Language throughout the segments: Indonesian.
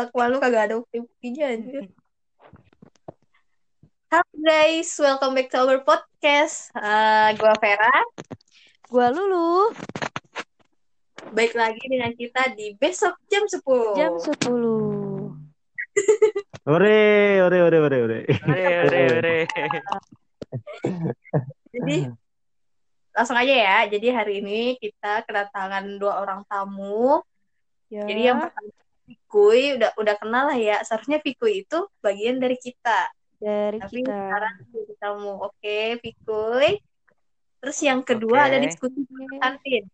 Kelakuan lu kagak ada bukti-buktinya anjir. Halo guys, welcome back to our podcast. Uh, gua Vera, Gua Lulu, baik lagi dengan kita di besok jam 10. jam 10. Ore, ore, ore, ore, ore. Ore, ore, ore. Jadi langsung aja ya. Jadi hari ini kita kedatangan dua orang tamu. Ya. Jadi yang pertama Fikui udah udah kenal lah ya. Seharusnya Fikui itu bagian dari kita. dari Tapi kita. sekarang jadi tamu. Oke, Fikui. Terus yang kedua Oke. ada diskusi kantin.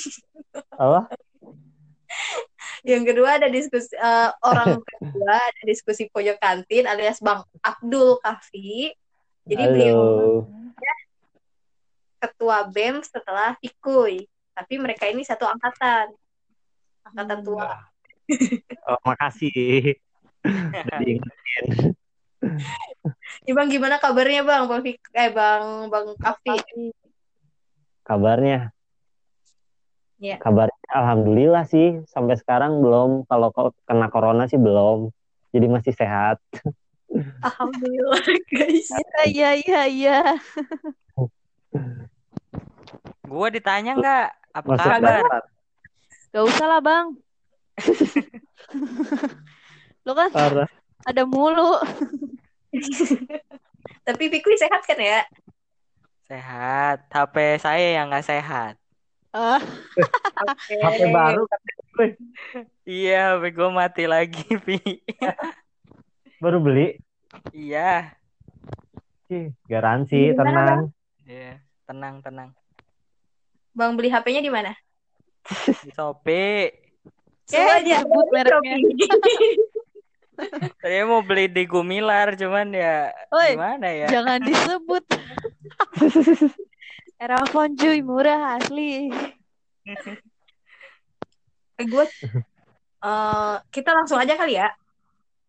Apa? Yang kedua ada diskusi eh, orang kedua ada diskusi pojok kantin alias Bang Abdul Kafi. Jadi beliau Halo. ketua BEM setelah Fikui. Tapi mereka ini satu angkatan. Angkatan tua. Oh, makasih. Diingetin. Ya, bang gimana kabarnya Bang? Bang Fik eh Bang Bang Kafi. Kabarnya? Iya. Kabarnya alhamdulillah sih sampai sekarang belum kalau kena corona sih belum. Jadi masih sehat. Alhamdulillah guys. Iya, iya, iya. Gua ditanya nggak? Apa kabar? Gak usah lah, Bang. Lu kan Parah. ada mulu. Tapi Fikui sehat kan ya? Sehat. HP saya yang nggak sehat. Ah, Oke. HP baru kan gue. Iya, HP gua mati lagi, Pi. baru beli. Iya. Garansi, Gimana, tenang. Iya, tenang, tenang. Bang beli HP-nya di mana? Di Shopee. Eh, aja sebut mereknya. Saya mau beli di Gumilar, cuman ya Woi, gimana ya? jangan disebut. Erafon cuy, murah asli. Eh, gue eh, kita langsung aja kali ya.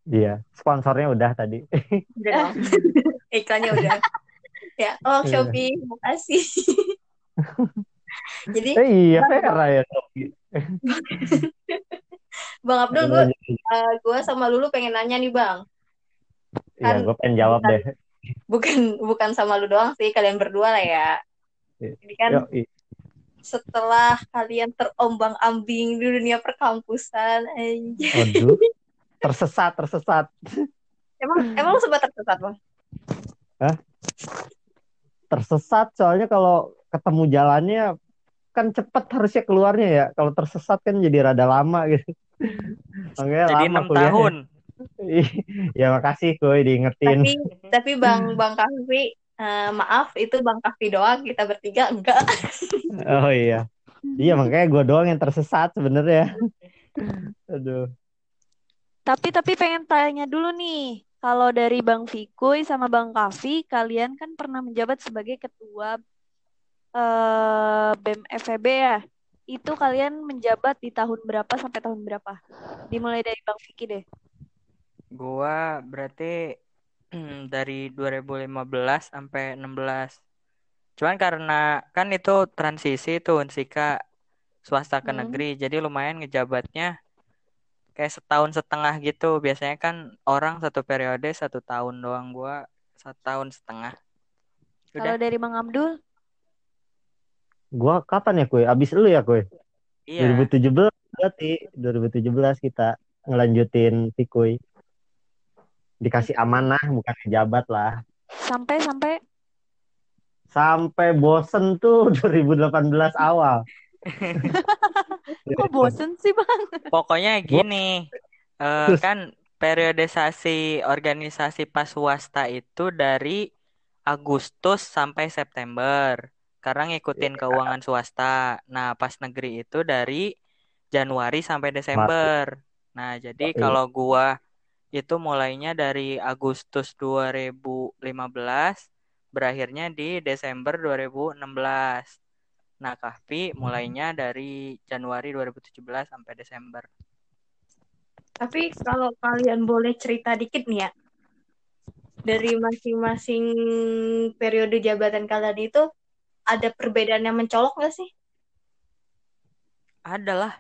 Iya, sponsornya udah tadi. Udah. Iklannya udah. Ya, oh Iya. Shopee, makasih. Jadi Eh iya, Vera ya. Bang Abdul, gue gue sama Lulu pengen nanya nih Bang. Iya, gue pengen jawab deh. Bukan bukan sama lu doang sih, kalian berdua lah ya. Iya. Jadi kan Yo, setelah kalian terombang-ambing di dunia perkampusan. Waduh. Tersesat, tersesat. Emang emang sempat tersesat, Bang? Tersesat soalnya kalau ketemu jalannya kan cepet harusnya keluarnya ya. Kalau tersesat kan jadi rada lama gitu. Makanya Jadi lama enam kuliahnya. tahun. ya makasih kuy diingetin. Tapi tapi Bang Bang Kahfi eh, maaf itu Bang Kahfi doang, kita bertiga enggak. Oh iya. Iya makanya gue doang yang tersesat sebenarnya. Aduh. Tapi tapi pengen tanya dulu nih, kalau dari Bang Fikuy sama Bang Kafi, kalian kan pernah menjabat sebagai ketua eh BEM FEB ya. Itu kalian menjabat di tahun berapa sampai tahun berapa? Dimulai dari Bang Fiki deh. Gua berarti dari 2015 sampai 16. Cuman karena kan itu transisi tuh Unsika swasta ke Hmm. negeri, jadi lumayan ngejabatnya kayak setahun setengah gitu. Biasanya kan orang satu periode satu tahun doang, gua satu tahun setengah. Kalau dari Bang Abdul, Gue kapan ya kuy? Abis lu ya kuy? iya. 2017 berarti 2017 kita ngelanjutin Pikuy. Dikasih amanah bukan jabat lah. sampai sampai Sampai bosen tuh 2018 awal. kok bosen sih Bang? Pokoknya gini, eh, kan periodisasi organisasi pas swasta itu dari Agustus sampai September. Karena ngikutin keuangan swasta. Nah, pas negeri itu dari Januari sampai Desember. Nah, jadi Oke. kalau gua itu mulainya dari Agustus 2015, berakhirnya di Desember 2016. Nah, Kahfi mulainya dari Januari 2017 sampai Desember. Tapi kalau kalian boleh cerita dikit nih ya, dari masing-masing periode jabatan kalian itu ada perbedaan yang mencolok nggak sih? Ada lah.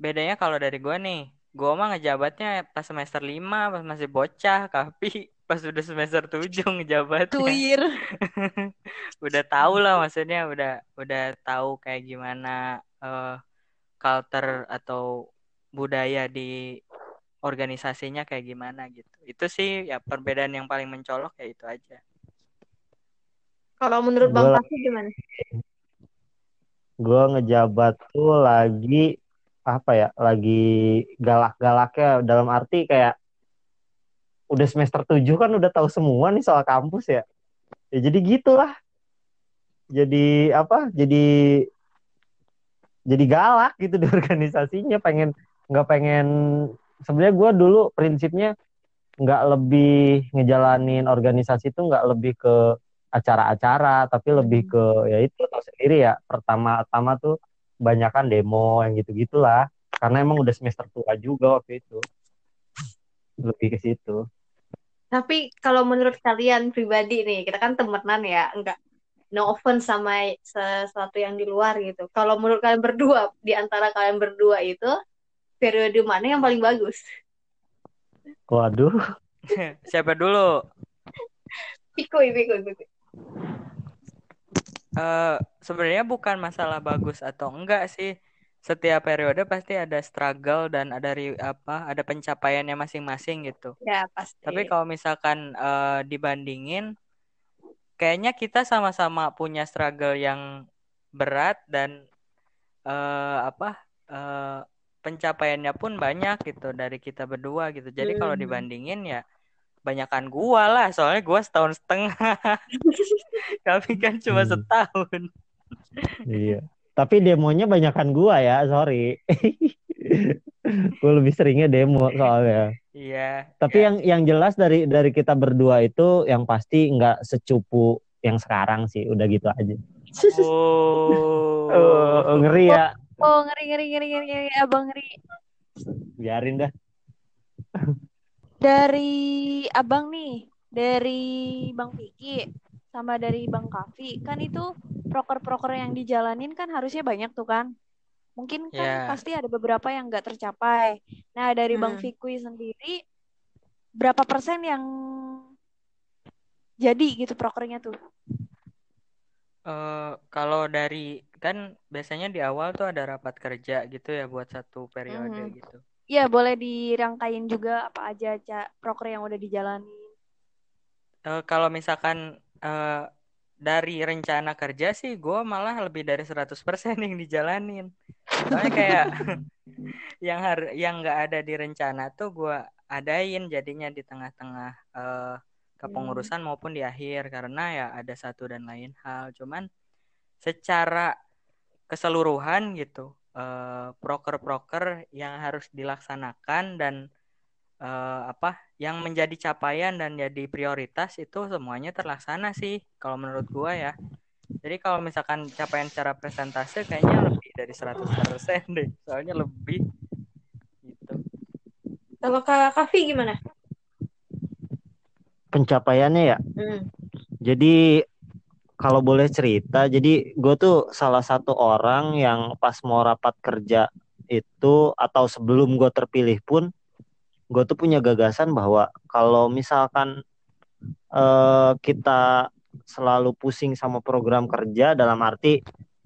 Bedanya kalau dari gua nih, gua mah ngejabatnya pas semester 5 pas masih bocah, tapi pas udah semester 7 ngejabatnya. Tuir. udah tahu lah maksudnya udah udah tahu kayak gimana eh, culture atau budaya di organisasinya kayak gimana gitu. Itu sih ya perbedaan yang paling mencolok ya itu aja. Kalau menurut Bang Kafi gimana? gue ngejabat tuh lagi apa ya lagi galak-galaknya. Dalam arti kayak udah semester 7 kan udah tahu semua nih soal kampus ya. Ya jadi gitulah. Jadi apa jadi jadi galak gitu di organisasinya. Pengen nggak pengen sebenarnya gue dulu prinsipnya nggak lebih ngejalanin organisasi itu nggak lebih ke acara-acara tapi lebih ke ya itu tau sendiri ya pertama-tama tuh banyakan demo yang gitu gitulah karena emang udah semester tua juga waktu itu lebih ke situ Tapi kalau menurut kalian pribadi nih, kita kan temenan ya, enggak no offense sama sesuatu yang di luar gitu. Kalau menurut kalian berdua, di antara kalian berdua itu, periode mana yang paling bagus? waduh Siapa dulu? Pikui, pikui, pikui. Eh sebenarnya bukan masalah bagus atau enggak sih. Setiap periode pasti ada struggle dan ada ri- apa ada pencapaiannya masing-masing gitu. Ya, pasti. Tapi kalau misalkan eh, dibandingin, kayaknya kita sama-sama punya struggle yang berat dan eh, apa eh, pencapaiannya pun banyak gitu dari kita berdua gitu. Jadi kalau Hmm. dibandingin ya banyakan gua lah, soalnya gua setahun setengah. Kami kan cuma Hmm. setahun. iya tapi demonya banyakan gua ya sorry gue lebih seringnya demo soalnya Iya. Tapi ya. yang yang jelas dari dari kita berdua itu yang pasti nggak secupu yang sekarang sih, udah gitu aja. Oh. Oh, ngeri ya, Oh ngeri ngeri ngeri ngeri, ngeri. abang ngeri. biarin dah. Dari abang nih, dari bang Vicky sama dari bang Kavi, kan itu proker-proker yang dijalanin kan harusnya banyak tuh kan. Mungkin kan Ya. pasti ada beberapa yang nggak tercapai. Nah dari bang Hmm. Vicky sendiri, berapa persen yang jadi gitu prokernya tuh? Eh, kalau dari kan biasanya di awal tuh ada rapat kerja gitu ya buat satu periode Mhm. gitu. Ya boleh dirangkain juga apa aja Ca, proker yang udah dijalanin. Eh, kalau misalkan eh, dari rencana kerja sih gue malah lebih dari 100% yang dijalanin. Soalnya kayak yang har yang nggak ada di rencana tuh gue adain jadinya di tengah-tengah eh, kepengurusan maupun di akhir karena ya ada satu dan lain hal. Cuman secara keseluruhan gitu eh, proker-proker yang harus dilaksanakan dan eh, apa yang menjadi capaian dan jadi prioritas itu semuanya terlaksana sih kalau menurut gua ya. Jadi kalau misalkan capaian secara presentase kayaknya lebih dari 100% deh. Soalnya lebih gitu. Kalau Kak Kafi gimana? Pencapaiannya ya. Hmm. Jadi kalau boleh cerita, jadi gue tuh salah satu orang yang pas mau rapat kerja itu atau sebelum gue terpilih pun, gue tuh punya gagasan bahwa kalau misalkan eh, kita selalu pusing sama program kerja dalam arti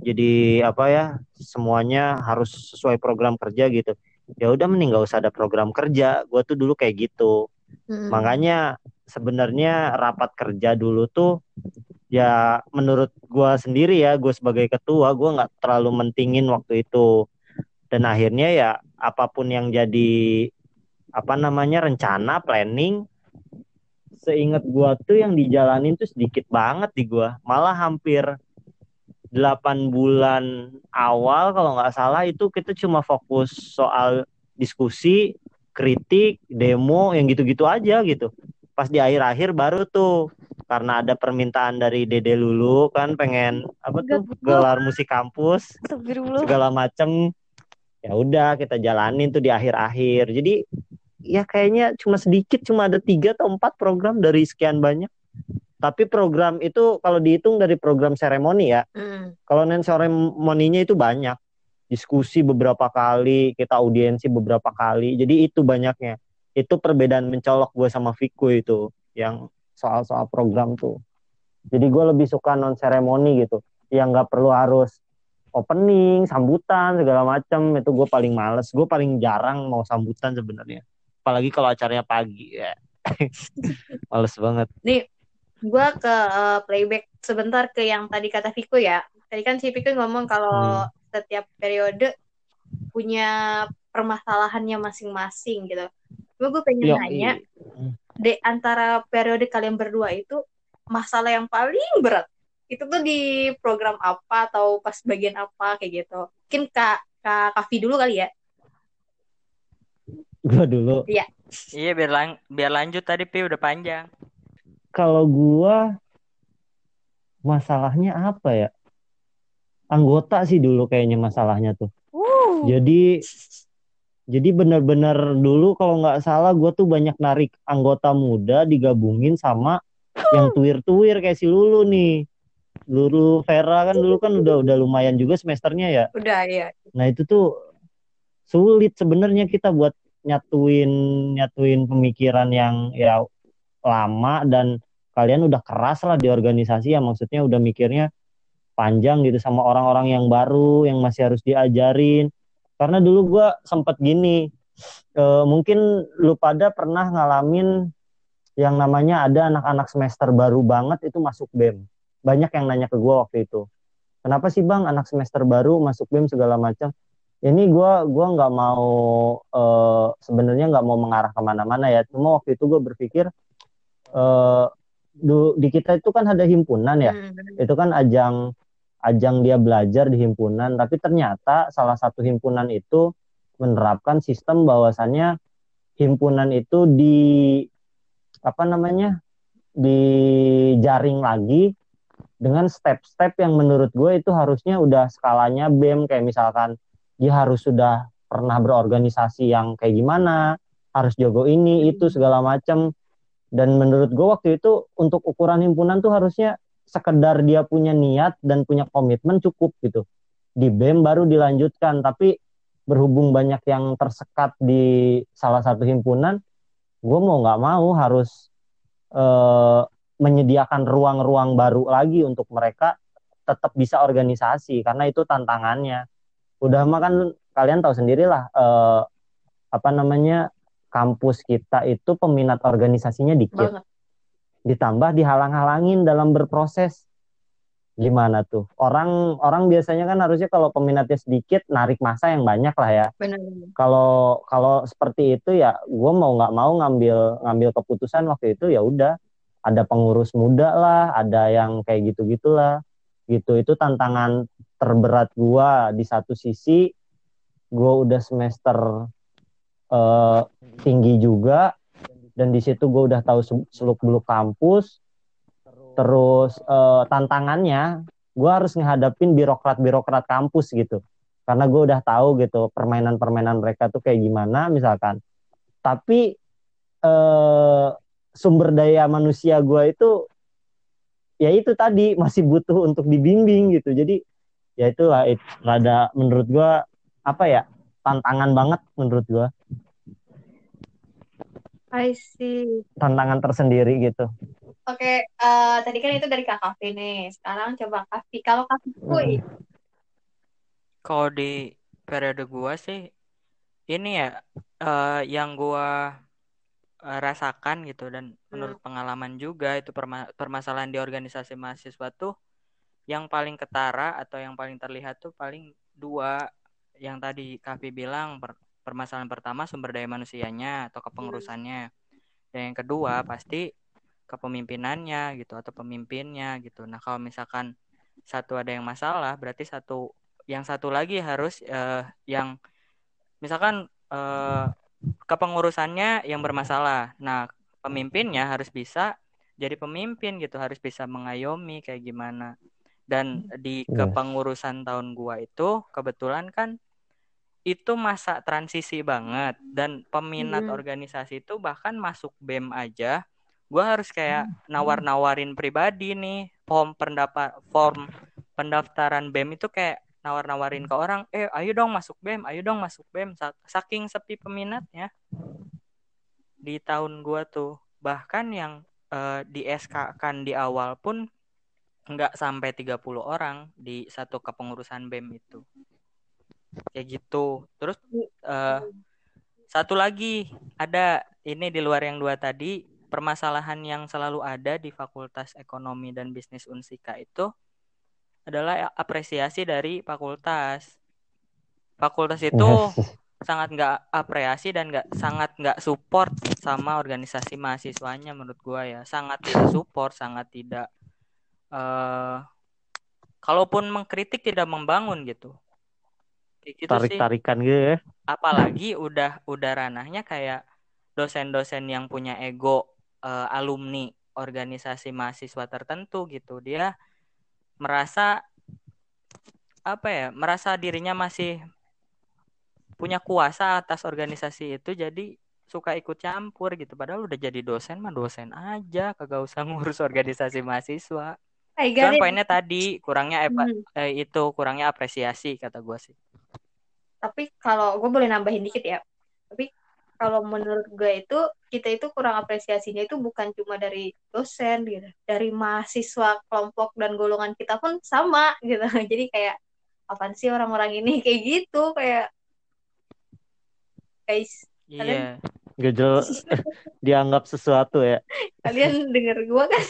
jadi apa ya semuanya harus sesuai program kerja gitu. Ya udah mending gak usah ada program kerja. Gue tuh dulu kayak gitu. Hmm. Makanya sebenarnya rapat kerja dulu tuh ya menurut gua sendiri ya, gue sebagai ketua gua nggak terlalu mentingin waktu itu. Dan akhirnya ya apa pun yang jadi apa namanya rencana, planning, seingat gua tuh yang dijalanin tuh sedikit banget di gua. Malah hampir 8 bulan awal kalau nggak salah itu kita cuma fokus soal diskusi, kritik, demo yang gitu-gitu aja gitu pas di akhir-akhir baru tuh karena ada permintaan dari Dede Lulu kan pengen apa tuh gelar musik kampus segala macem ya udah kita jalanin tuh di akhir-akhir jadi ya kayaknya cuma sedikit cuma ada tiga atau empat program dari sekian banyak Tapi program itu kalau dihitung dari program seremoni ya, Hmm. kalau non seremoninya itu banyak. Diskusi beberapa kali, kita audiensi beberapa kali. Jadi itu banyaknya. Itu perbedaan mencolok gue sama Viku itu yang soal-soal program tuh. Jadi gue lebih suka non seremoni gitu, yang nggak perlu harus opening, sambutan segala macam. Itu gue paling males. Gue paling jarang mau sambutan sebenarnya. Apalagi kalau acaranya pagi ya. males banget. gue ke eh, playback sebentar ke yang tadi kata Viko ya. Tadi kan si Viko ngomong kalau setiap periode punya permasalahannya masing-masing gitu. Cuma gue pengen Yo, nanya, de antara periode kalian berdua itu masalah yang paling berat itu tuh di program apa atau pas bagian apa kayak gitu. Mungkin Kak Kak Kavi dulu kali ya. gue dulu. Iya biar lang biar lanjut tadi Pi udah panjang. Kalau gua masalahnya apa ya? Anggota sih dulu kayaknya masalahnya tuh. Uh, Jadi jadi benar-benar dulu kalau nggak salah gua tuh banyak narik anggota muda digabungin sama yang tuir-tuir kayak si Lulu nih. Lulu Vera kan dulu kan udah udah lumayan juga semesternya ya. Udah ya. Nah itu tuh sulit sebenarnya kita buat nyatuin nyatuin pemikiran yang ya lama dan kalian udah keras lah di organisasi ya maksudnya udah mikirnya panjang gitu sama orang-orang yang baru yang masih harus diajarin karena dulu gua sempet gini eh, mungkin lu pada pernah ngalamin yang namanya ada anak-anak semester baru banget itu masuk BEM banyak yang nanya ke gua waktu itu kenapa sih bang anak semester baru masuk BEM segala macam? Ini gua gua nggak mau eh, sebenarnya nggak mau mengarah ke mana-mana ya. Cuma waktu itu gue berpikir eh, du- di kita itu kan ada himpunan ya. Hmm, itu kan ajang ajang dia belajar di himpunan tapi ternyata salah satu himpunan itu menerapkan sistem bahwasannya himpunan itu di apa namanya dijaring lagi dengan step-step yang menurut gue itu harusnya udah skalanya BEM kayak misalkan dia harus sudah pernah berorganisasi yang kayak gimana harus jago ini itu segala macam dan menurut gue waktu itu untuk ukuran himpunan tuh harusnya sekedar dia punya niat dan punya komitmen cukup gitu. Di BEM baru dilanjutkan tapi berhubung banyak yang tersekat di salah satu himpunan gue mau nggak mau harus eh, menyediakan ruang-ruang baru lagi untuk mereka tetap bisa organisasi karena itu tantangannya. Udah mah kan kalian tahu sendirilah eh, apa namanya kampus kita itu peminat organisasinya dikit. Banget. Ditambah dihalang-halangin dalam berproses. Gimana tuh? Orang orang biasanya kan harusnya kalau peminatnya sedikit narik masa yang banyak lah ya. Kalau kalau seperti itu ya gue mau nggak mau ngambil ngambil keputusan waktu itu ya udah. Ada pengurus muda lah ada yang kayak gitu gitulah gitu itu tantangan terberat gue di satu sisi. Gue udah semester eh, tinggi juga dan di situ gue udah tahu seluk beluk kampus terus eh, tantangannya gue harus ngehadapin birokrat-birokrat kampus gitu. Karena gue udah tahu gitu permainan-permainan mereka tuh kayak gimana misalkan. Tapi eh, sumber daya manusia gue itu ya itu tadi masih butuh untuk dibimbing gitu. Jadi ya itulah it, rada menurut gue apa ya tantangan banget menurut gue I see. tantangan tersendiri gitu Oke, eh, tadi kan itu dari Kak Kavi nih. Sekarang coba Kavi. Kalau Kavi kuy, Kalau di periode gua sih ini ya eh, yang gua rasakan gitu dan menurut pengalaman juga itu perma- permasalahan di organisasi mahasiswa tuh yang paling ketara atau yang paling terlihat tuh paling dua yang tadi Kavi bilang per- permasalahan pertama sumber daya manusianya atau kepengurusannya dan yang kedua pasti kepemimpinannya gitu atau pemimpinnya gitu nah kalau misalkan satu ada yang masalah berarti satu yang satu lagi harus eh, yang misalkan eh, kepengurusannya yang bermasalah. Nah, pemimpinnya harus bisa jadi pemimpin gitu, harus bisa mengayomi kayak gimana. Dan di Iya. kepengurusan tahun gua itu kebetulan kan itu masa transisi banget. Dan peminat Hmm. organisasi itu bahkan masuk BEM aja. Gue harus kayak nawar-nawarin pribadi nih. Form pendapat form pendaftaran BEM itu kayak nawar-nawarin ke orang eh ayo dong masuk BEM ayo dong masuk BEM saking sepi peminatnya di tahun gua tuh. Bahkan yang uh, di SK kan di awal pun nggak sampai 30 orang di satu kepengurusan BEM itu kayak gitu. Terus uh, satu lagi ada ini di luar yang dua tadi permasalahan yang selalu ada di Fakultas Ekonomi dan Bisnis Unsika itu adalah apresiasi dari fakultas. Fakultas itu sangat nggak apresiasi dan nggak sangat nggak support sama organisasi mahasiswanya menurut gua ya. Sangat tidak support sangat tidak uh, kalaupun mengkritik tidak membangun gitu gitu tarik-tarikan gitu ya. Apalagi udah udah ranahnya kayak dosen-dosen yang punya ego uh, alumni organisasi mahasiswa tertentu gitu. Dia merasa apa ya? Merasa dirinya masih punya kuasa atas organisasi itu jadi suka ikut campur gitu padahal udah jadi dosen mah dosen aja kagak usah ngurus organisasi mahasiswa Cuman poinnya tadi kurangnya hmm. eh, itu kurangnya apresiasi kata gue sih tapi kalau gue boleh nambahin dikit ya tapi kalau menurut gue itu kita itu kurang apresiasinya itu bukan cuma dari dosen gitu dari mahasiswa kelompok dan golongan kita pun sama gitu jadi kayak apa sih orang-orang ini kayak gitu kayak guys iya yeah. Gak dianggap sesuatu ya. Kalian denger gue kan?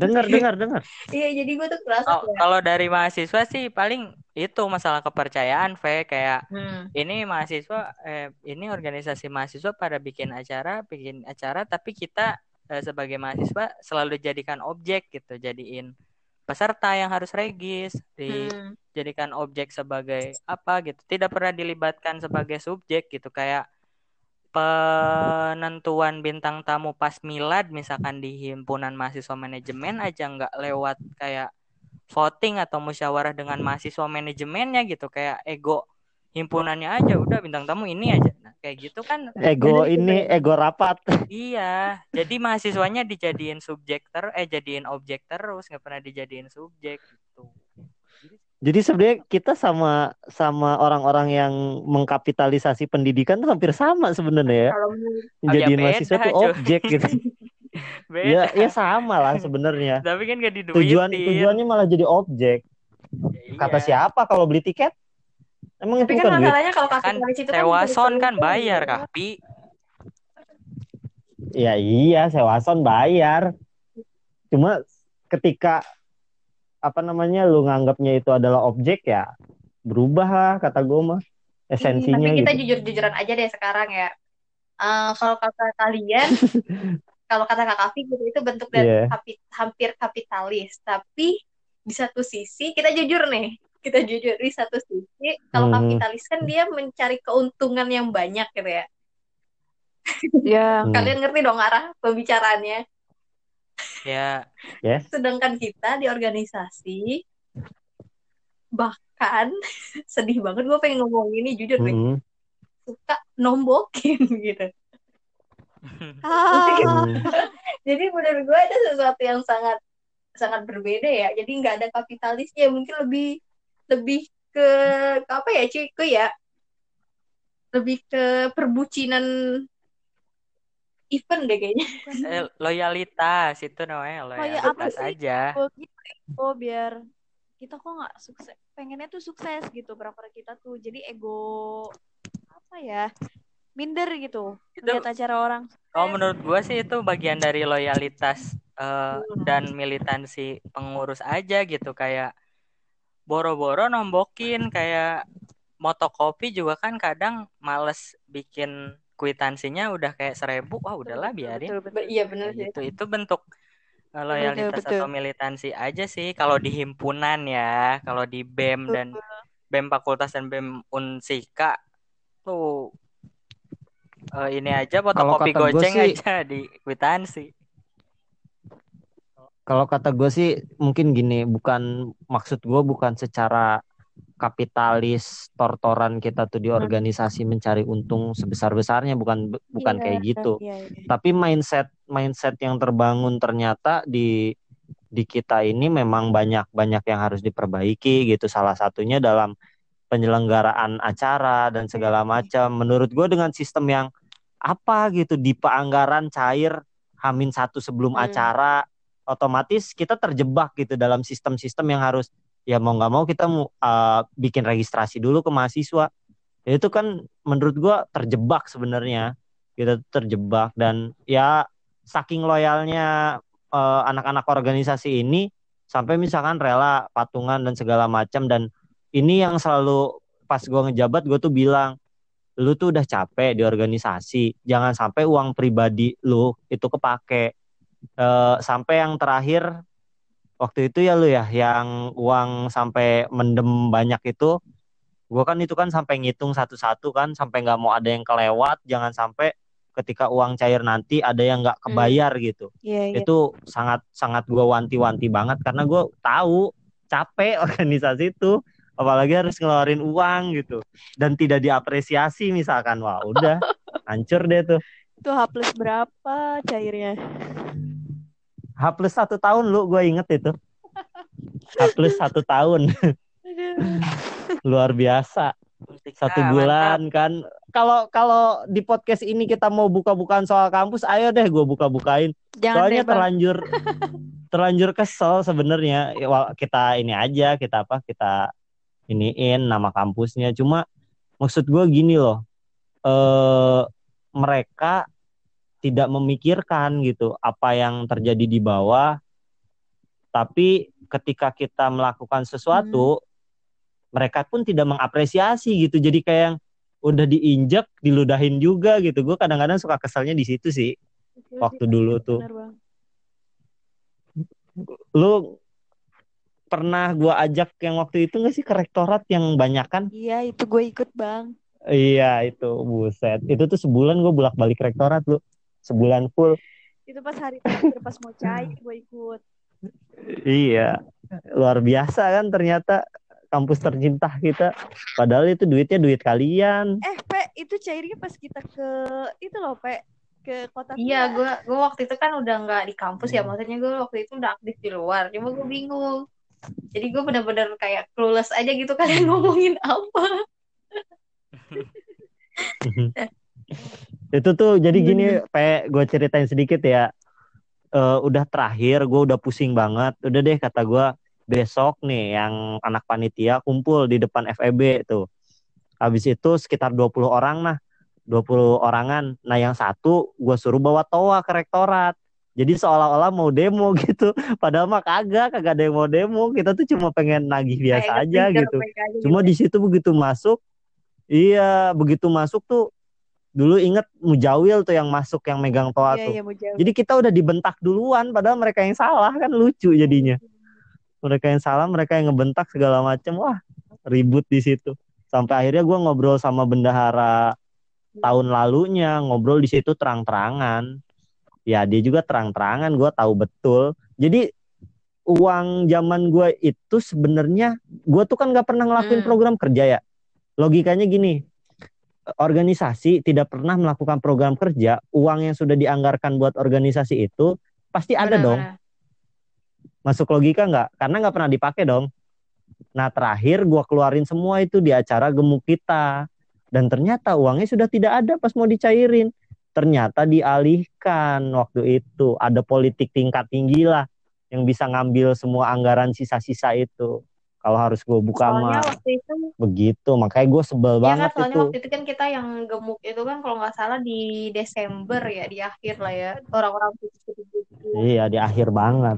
dengar dengar dengar iya jadi gue tuh kerasa oh, kalau dari mahasiswa sih paling itu masalah kepercayaan V kayak hmm. ini mahasiswa eh, ini organisasi mahasiswa pada bikin acara bikin acara tapi kita eh, sebagai mahasiswa selalu dijadikan objek gitu jadiin peserta yang harus regis dijadikan hmm. objek sebagai apa gitu tidak pernah dilibatkan sebagai subjek gitu kayak penentuan bintang tamu pas milad misalkan di himpunan mahasiswa manajemen aja nggak lewat kayak voting atau musyawarah dengan mahasiswa manajemennya gitu. Kayak ego himpunannya aja udah bintang tamu ini aja. Nah, kayak gitu kan ego ini ego rapat. Iya jadi mahasiswanya dijadiin subjek ter eh jadiin objek terus nggak pernah dijadiin subjek gitu. Jadi sebenarnya kita sama sama orang-orang yang mengkapitalisasi pendidikan tuh hampir sama sebenarnya ya. Jadi ya mahasiswa tuh objek gitu. Ya, ya sama lah sebenarnya. Tapi kan gak diduitin. Tujuan tujuannya malah jadi objek. Ya, Kata iya. siapa kalau beli tiket? Emang Tapi itu kan masalahnya kalau kan itu kan sewason kan bayar, Kapi. Ya iya, sewason bayar. Cuma ketika apa namanya lu nganggapnya itu adalah objek ya berubah lah kata gue mah esensinya hmm, tapi kita gitu. jujur-jujuran aja deh sekarang ya uh, kalau kata kalian kalau kata kak Kavi gitu itu bentuk dari yeah. kapi, hampir kapitalis tapi di satu sisi kita jujur nih kita jujur di satu sisi kalau hmm. kapitalis kan dia mencari keuntungan yang banyak gitu ya Ya. Yeah. Kalian ngerti dong arah pembicaraannya. Ya. Yes. Sedangkan kita di organisasi bahkan sedih banget gue pengen ngomong ini jujur nih. Mm. Suka nombokin gitu. Ah. Jadi menurut gue itu sesuatu yang sangat sangat berbeda ya. Jadi nggak ada kapitalisnya, mungkin lebih lebih ke, ke apa ya cuy ya lebih ke perbucinan event deh kayaknya. Eh, loyalitas itu namanya loyalitas oh, ya, aja. Oh, gitu. oh biar kita kok nggak sukses pengennya tuh sukses gitu berapa kita tuh jadi ego apa ya minder gitu itu, lihat acara orang. oh menurut gue sih itu bagian dari loyalitas uh, dan militansi pengurus aja gitu. Kayak boro-boro nombokin kayak motokopi juga kan kadang males bikin kwitansinya udah kayak seribu wah udahlah biarin. betul, betul. iya benar sih. itu itu bentuk eh, loyalitas betul, betul. atau militansi aja sih kalau di himpunan ya. Kalau di bem betul. dan bem fakultas dan bem unsika tuh uh, ini aja fotokopi goceng sih, aja di kwitansi kalau kata gue sih mungkin gini bukan maksud gue bukan secara kapitalis tortoran kita tuh di Hmm. organisasi mencari untung sebesar-besarnya bukan bukan Iya, kayak gitu. Iya, iya. Tapi mindset mindset yang terbangun ternyata di di kita ini memang banyak-banyak yang harus diperbaiki gitu. Salah satunya dalam penyelenggaraan acara dan segala macam. Menurut gue dengan sistem yang apa gitu di anggaran cair hamin satu sebelum Hmm. acara otomatis kita terjebak gitu dalam sistem-sistem yang harus ya mau nggak mau kita uh, bikin registrasi dulu ke mahasiswa Ya itu kan menurut gua terjebak sebenarnya kita terjebak dan ya saking loyalnya uh, anak-anak organisasi ini sampai misalkan rela patungan dan segala macam dan ini yang selalu pas gua ngejabat gue tuh bilang lu tuh udah capek di organisasi jangan sampai uang pribadi lu itu kepake. Eh, sampai yang terakhir waktu itu ya lu ya yang uang sampai mendem banyak itu gue kan itu kan sampai ngitung satu-satu kan sampai nggak mau ada yang kelewat jangan sampai ketika uang cair nanti ada yang nggak kebayar gitu. Iya, iya. itu sangat sangat gue wanti-wanti banget karena gue tahu capek organisasi itu apalagi harus ngeluarin uang gitu. Dan tidak diapresiasi misalkan. Wah udah. Hancur deh tuh. Itu H plus berapa cairnya? H plus satu tahun lu. Gue inget itu. H plus satu tahun. Luar biasa. Satu bulan kan. Kalau kalau di podcast ini kita mau buka-bukaan soal kampus ayo deh gue buka-bukain. Jangan soalnya deh, terlanjur terlanjur kesel sebenarnya. Ya, kita ini aja kita apa kita iniin nama kampusnya. Cuma maksud gue gini loh eh mereka tidak memikirkan gitu apa yang terjadi di bawah. Tapi ketika kita melakukan sesuatu mereka pun tidak mengapresiasi gitu. Jadi kayak yang udah diinjak diludahin juga gitu. Gue kadang-kadang suka keselnya di situ sih waktu dulu tuh. Bener, lu pernah gua ajak yang waktu itu nggak sih ke rektorat yang banyak kan? Iya, itu gue ikut, Bang. iya itu. Buset. Itu tuh sebulan gue bolak balik rektorat lu. Sebulan full. Itu pas hari terakhir pas mau cair gue ikut. iya. Luar biasa kan ternyata kampus tercinta kita. Padahal itu duitnya duit kalian. Eh, Pe, itu cairnya pas kita ke itu loh, Pe, ke kota Iya, gue gue waktu itu kan udah nggak di kampus ya, maksudnya gue waktu itu udah aktif di luar. Cuma gue bingung. Jadi gue bener-bener kayak clueless aja gitu kalian ngomongin apa. itu tuh jadi gini pe gue ceritain sedikit ya. Eh, udah terakhir gue udah pusing banget. Udah deh kata gue besok nih yang anak panitia kumpul di depan FEB tuh. Habis itu sekitar 20 orang nah 20 orangan. Nah yang satu gue suruh bawa toa ke rektorat jadi seolah-olah mau demo gitu padahal mah kagak kagak ada yang mau demo kita tuh cuma pengen nagih biasa Kayak aja gitu aja Cuma gitu. di situ begitu masuk, iya begitu masuk tuh dulu inget Mujawil tuh yang masuk yang megang toa Iya, tuh. iya. Jadi kita udah dibentak duluan, padahal mereka yang salah kan lucu jadinya. Mereka yang salah, mereka yang ngebentak segala macem, wah ribut di situ. Sampai akhirnya gua ngobrol sama bendahara tahun lalunya, ngobrol di situ terang-terangan. Ya dia juga terang-terangan, gua tahu betul. Jadi uang zaman gue itu sebenarnya gue tuh kan nggak pernah ngelakuin Hmm. program kerja ya logikanya gini organisasi tidak pernah melakukan program kerja uang yang sudah dianggarkan buat organisasi itu pasti ada dong Benar-benar. masuk logika nggak karena nggak pernah dipakai dong nah terakhir gue keluarin semua itu di acara gemuk kita dan ternyata uangnya sudah tidak ada pas mau dicairin ternyata dialihkan waktu itu. Ada politik tingkat tinggi lah yang bisa ngambil semua anggaran sisa-sisa itu kalau harus gue buka Soalnya mah waktu itu begitu makanya gue sebel Iya kan banget soalnya itu. waktu itu kan kita yang gemuk itu kan kalau nggak salah di Desember ya di akhir lah ya orang-orang iya di akhir banget.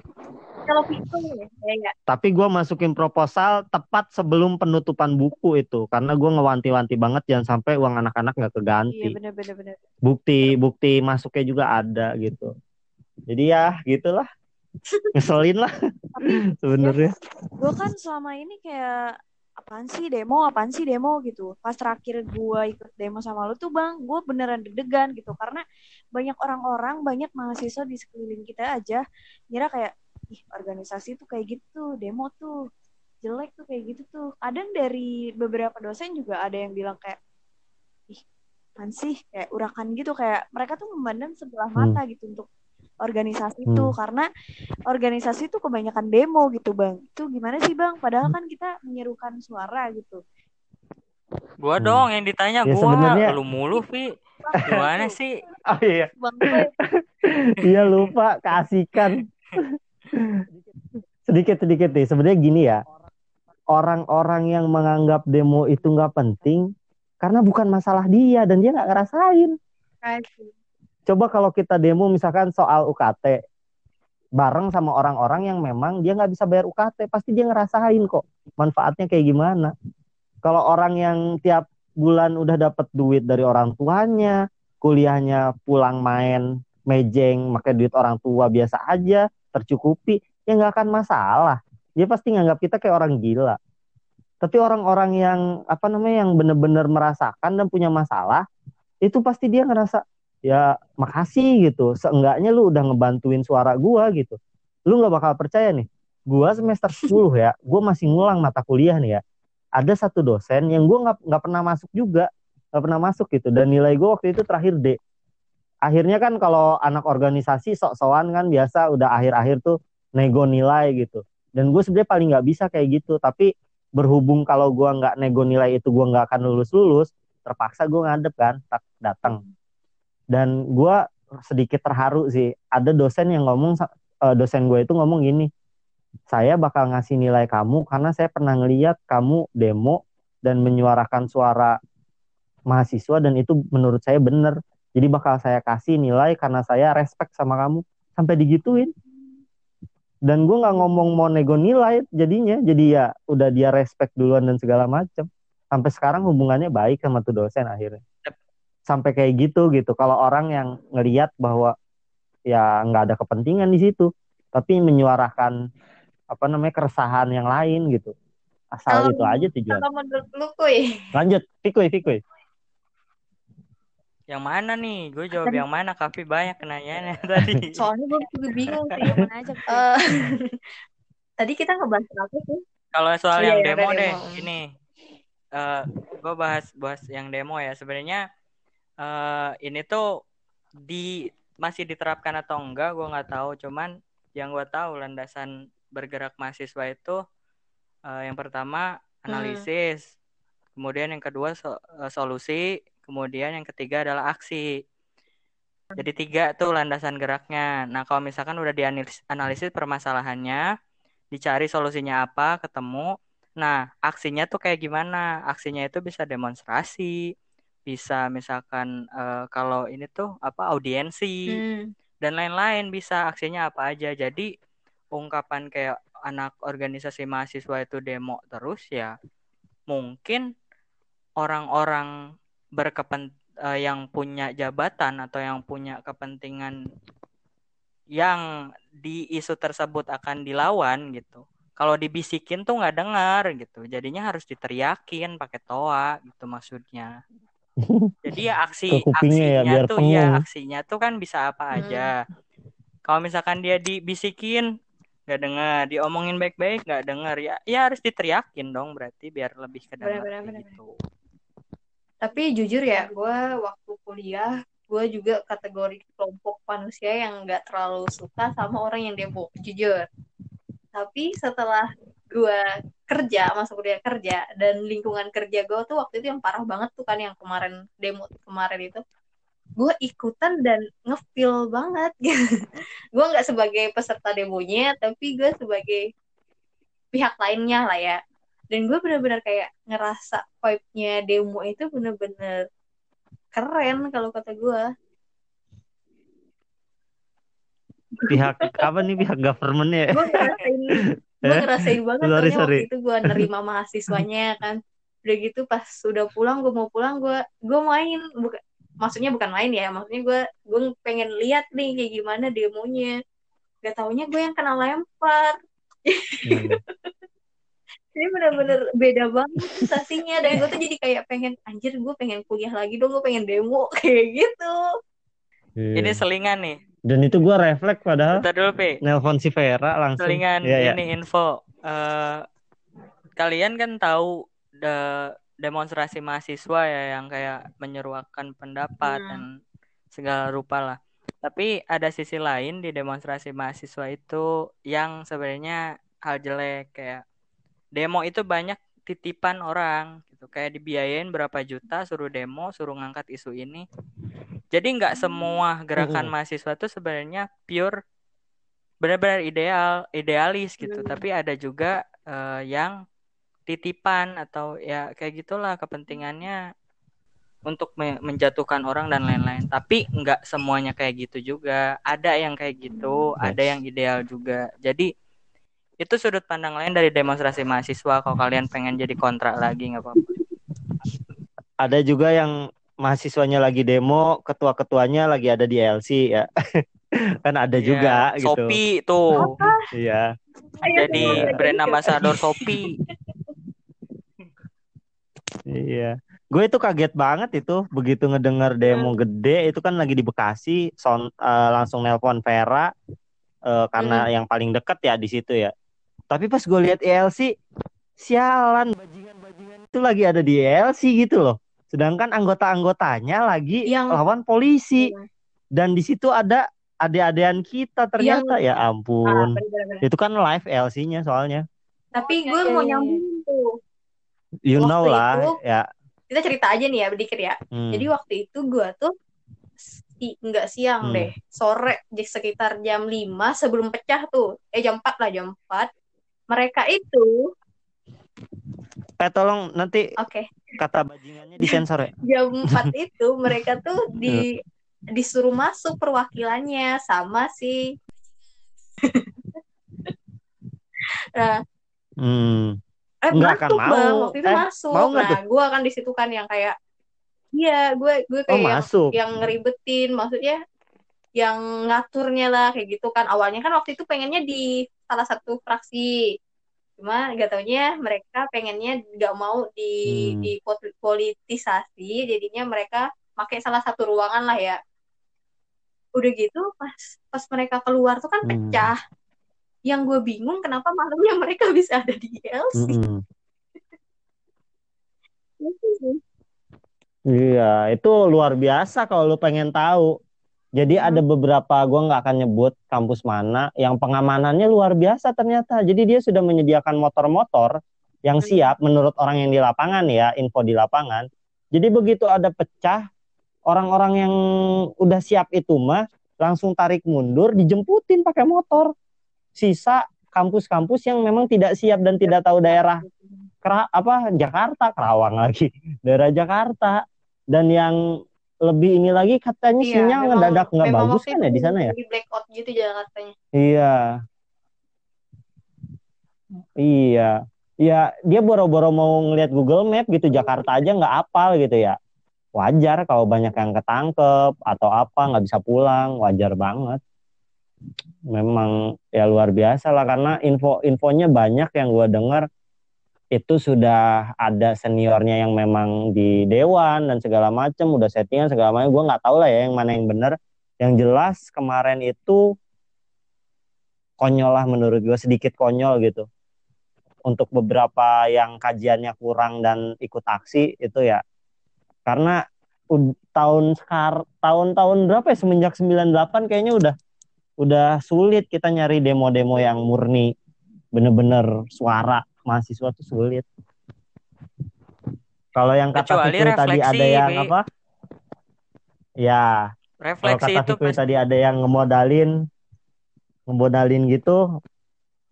Kalau itu ya ya tapi gue masukin proposal tepat sebelum penutupan buku itu karena gue ngewanti-wanti banget jangan sampai uang anak-anak nggak Iya, keganti bener, bener, bener. bukti bukti masuknya juga ada gitu. Jadi ya gitulah ngeselin lah sebenarnya Gue kan selama ini kayak apaan sih demo, apaan sih demo gitu. Pas terakhir gue ikut demo sama lu tuh bang, gue beneran deg-degan gitu. Karena banyak orang-orang, banyak mahasiswa di sekeliling kita aja ngira kayak, ih organisasi tuh kayak gitu, demo tuh. jelek tuh kayak gitu tuh kadang dari beberapa dosen juga ada yang bilang kayak ih kan sih kayak urakan gitu kayak mereka tuh memandang sebelah mata gitu untuk organisasi itu Hmm. karena organisasi itu kebanyakan demo gitu bang itu gimana sih bang padahal kan kita menyerukan suara gitu Gua Hmm. dong yang ditanya Ya, gua, sebenarnya- lu mulu, Vi. Gimana sih? Oh iya, bang iya lupa keasikan. sedikit sedikit nih. Sebenarnya gini ya, orang-orang yang menganggap demo itu nggak penting karena bukan masalah dia dan dia nggak ngerasain. Coba kalau kita demo misalkan soal UKT bareng sama orang-orang yang memang dia nggak bisa bayar UKT, pasti dia ngerasain kok manfaatnya kayak gimana. Kalau orang yang tiap bulan udah dapat duit dari orang tuanya, kuliahnya pulang main mejeng, pakai duit orang tua biasa aja, tercukupi, ya nggak akan masalah. Dia pasti nganggap kita kayak orang gila. Tapi orang-orang yang apa namanya yang benar-benar merasakan dan punya masalah, itu pasti dia ngerasa ya makasih gitu. Seenggaknya lu udah ngebantuin suara gua gitu. Lu nggak bakal percaya nih. Gua semester 10 ya, gua masih ngulang mata kuliah nih ya. Ada satu dosen yang gua nggak nggak pernah masuk juga, nggak pernah masuk gitu. Dan nilai gua waktu itu terakhir D. Akhirnya kan kalau anak organisasi sok-sokan kan biasa udah akhir-akhir tuh nego nilai gitu. Dan gue sebenarnya paling nggak bisa kayak gitu. Tapi berhubung kalau gua nggak nego nilai itu gua nggak akan lulus-lulus, terpaksa gue ngadep kan, tak datang dan gue sedikit terharu sih ada dosen yang ngomong eh, dosen gue itu ngomong gini saya bakal ngasih nilai kamu karena saya pernah ngeliat kamu demo dan menyuarakan suara mahasiswa dan itu menurut saya bener. Jadi bakal saya kasih nilai karena saya respect sama kamu. Sampai digituin. Dan gue nggak ngomong mau nego nilai jadinya jadi ya udah dia respect duluan dan segala macam sampai sekarang hubungannya baik sama tuh dosen akhirnya sampai kayak gitu gitu kalau orang yang ngelihat bahwa ya nggak ada kepentingan di situ tapi menyuarakan apa namanya keresahan yang lain gitu asal Kalau- itu aja tujuan Kalau menurut lu kuy, lanjut pikuy pikuy Yang mana nih? Gue jawab yang mana? Kavi banyak nanyanya tadi. soalnya gue juga bingung sih. Yang mana aja? Eh, tadi kita ngebahas apa sih? Kalau soal Iya, yang iya, demo deh, demo. ini eh gue bahas bahas yang demo ya. Sebenarnya eh ini tuh di masih diterapkan atau enggak, gue nggak tahu. Cuman yang gue tahu landasan bergerak mahasiswa itu eh, yang pertama analisis, kemudian yang kedua so- eh, solusi, kemudian yang ketiga adalah aksi. Jadi tiga tuh landasan geraknya. Nah kalau misalkan udah dianalisis analisis permasalahannya, dicari solusinya apa, ketemu. Nah, aksinya tuh kayak gimana? Aksinya itu bisa demonstrasi, bisa misalkan eh, kalau ini tuh apa audiensi Hmm. dan lain-lain bisa aksinya apa aja. Jadi ungkapan kayak anak organisasi mahasiswa itu demo terus ya mungkin orang-orang berkepen eh, yang punya jabatan atau yang punya kepentingan yang di isu tersebut akan dilawan gitu. Kalau dibisikin tuh nggak dengar gitu. Jadinya harus diteriakin pakai toa gitu maksudnya. Jadi ya aksi Ke kupingnya ya, aksinya biar tuh ya pengung. aksinya tuh kan bisa apa Hmm. aja. Kalau misalkan dia dibisikin nggak dengar, diomongin baik-baik nggak dengar ya, ya harus diteriakin dong berarti biar lebih kedengar Benar, benar, kayak benar. gitu. Tapi jujur ya, gue waktu kuliah, gue juga kategori kelompok manusia yang nggak terlalu suka sama orang yang demo, jujur. Tapi setelah gue kerja, masuk kuliah kerja, dan lingkungan kerja gue tuh waktu itu yang parah banget tuh kan yang kemarin demo kemarin itu, gue ikutan dan ngefeel banget. gue nggak sebagai peserta demonya, tapi gue sebagai pihak lainnya lah ya. Dan gue bener-bener kayak ngerasa vibe-nya demo itu bener-bener keren kalau kata gue pihak apa nih? Pihak government ya? Gue ngerasain gue ngerasain banget Sorry, soalnya sorry. waktu itu gue nerima mahasiswanya kan udah gitu pas sudah pulang gue mau pulang gue gue main bukan maksudnya bukan main ya maksudnya gue gue pengen lihat nih kayak gimana demonya gak taunya gue yang kena lempar Hmm. Ini bener-bener beda banget sensasinya dan gue tuh jadi kayak pengen anjir gue pengen kuliah lagi dong gue pengen demo kayak gitu Iya. Ini selingan nih. Dan itu gue refleks padahal Bentar dulu, Pi. nelpon si Vera langsung Selingan iya. ini info. Eh kalian kan tahu de- demonstrasi mahasiswa ya yang kayak menyeruakan pendapat Hmm. dan segala rupa lah. Tapi ada sisi lain di demonstrasi mahasiswa itu yang sebenarnya hal jelek kayak demo itu banyak titipan orang gitu kayak dibiayain berapa juta suruh demo suruh ngangkat isu ini jadi nggak semua gerakan Hmm. mahasiswa itu sebenarnya pure benar-benar ideal idealis gitu. Hmm. tapi ada juga eh, yang titipan atau ya kayak gitulah kepentingannya untuk me- menjatuhkan orang dan lain-lain. Tapi nggak semuanya kayak gitu juga. Ada yang kayak gitu Yes. ada yang ideal juga. Jadi itu sudut pandang lain dari demonstrasi mahasiswa. Kalau kalian pengen jadi kontrak lagi nggak apa-apa. Ada juga yang mahasiswanya lagi demo, ketua-ketuanya lagi ada di LC ya. kan ada Iya, juga gitu. Shopee tuh Iya. jadi Ayo, brand ambassador Shopee Iya. Gue itu kaget banget itu begitu ngedengar demo gede itu kan lagi di Bekasi, son, eh, langsung nelpon Vera eh, karena yang paling deket ya di situ ya. Tapi pas gue lihat ELC, sialan bajingan-bajingan itu lagi ada di ELC gitu loh. Sedangkan anggota-anggotanya lagi Yang- lawan polisi dan di situ ada adik-adian kita ternyata ya Ah, ampun. bener-bener. Itu kan live LC-nya soalnya. Tapi gue mau nyambung tuh. You know Waktu lah itu- ya. Kita cerita aja nih ya, sedikit ya. Hmm. Jadi waktu itu gue tuh si, nggak siang Hmm. deh, sore di sekitar jam 5 sebelum pecah tuh. Eh jam 4 lah, jam 4. Mereka itu, Eh tolong nanti oke, kata bajingannya disensor ya. jam 4 itu mereka tuh di disuruh masuk perwakilannya sama si Nah, Hmm. eh Nggak akan mau. bang, waktu itu Eh, masuk. mau nah, gue kan di situ kan yang kayak, iya, gue gue Oh kayak yang masuk. yang ngeribetin maksudnya yang ngaturnya lah kayak gitu kan awalnya kan waktu itu pengennya di salah satu fraksi cuma gak taunya mereka pengennya nggak mau di Hmm. di pol- politisasi jadinya mereka pakai salah satu ruangan lah ya udah gitu pas pas mereka keluar tuh kan Hmm. pecah yang gue bingung kenapa malamnya mereka bisa ada di LC Mm-mm. Gitu sih. Iya, itu luar biasa kalau lu pengen tahu. Jadi Hmm. ada beberapa, gua nggak akan nyebut kampus mana, yang pengamanannya luar biasa ternyata. Jadi dia sudah menyediakan motor-motor yang Hmm. siap menurut orang yang di lapangan ya, info di lapangan. Jadi begitu ada pecah, orang-orang yang udah siap itu mah langsung tarik mundur, dijemputin pakai motor. Sisa kampus-kampus yang memang tidak siap dan tidak tahu daerah Kera, apa Jakarta Kerawang lagi daerah Jakarta dan yang lebih ini lagi katanya Iya, sinyal memang- ngedadak nggak bagus kan ya di sana ya? Di blackout gitu Jakartanya. iya. Iya. Iya dia boro-boro mau ngelihat Google Map gitu Jakarta aja nggak apal gitu ya. Wajar kalau banyak yang ketangkep atau apa nggak bisa pulang wajar banget. Memang ya luar biasa lah karena info-infonya banyak yang gua dengar itu sudah ada seniornya yang memang di dewan dan segala macam udah settingan segala macam gue nggak tahu lah ya yang mana yang benar yang jelas kemarin itu konyol lah menurut gue sedikit konyol gitu. Untuk beberapa yang kajiannya kurang dan ikut aksi itu ya. Karena tahun sekar tahun-tahun berapa ya? Semenjak 98 kayaknya udah udah sulit kita nyari demo-demo yang murni bener-bener suara mahasiswa tuh sulit. Kalau yang kata Kecuali Fikri tadi ada yang apa? Ya, kalau refleksi kata itu Fikri pasti tadi ada yang ngemodalin ngemodalin gitu,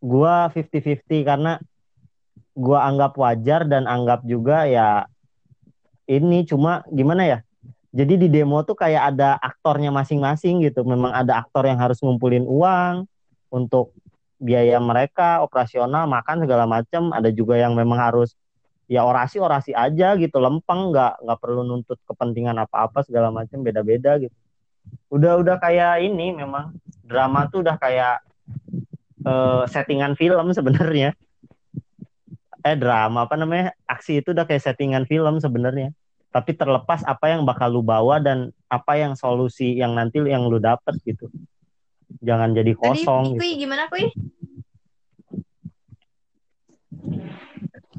gua 50-50 karena gua anggap wajar dan anggap juga ya ini cuma gimana ya? Jadi di demo tuh kayak ada aktornya masing-masing gitu. Memang ada aktor yang harus ngumpulin uang untuk biaya mereka operasional makan segala macam ada juga yang memang harus ya orasi orasi aja gitu. Lempeng nggak nggak perlu nuntut kepentingan apa apa segala macam beda beda gitu. Udah udah kayak ini memang. Drama tuh udah kayak eh, settingan film sebenarnya. Eh drama apa namanya? Aksi itu udah kayak settingan film sebenarnya. Tapi terlepas apa yang bakal lu bawa dan apa yang solusi yang nanti yang lu dapet gitu jangan jadi Tadi kosong gitu. Kui gimana Kui?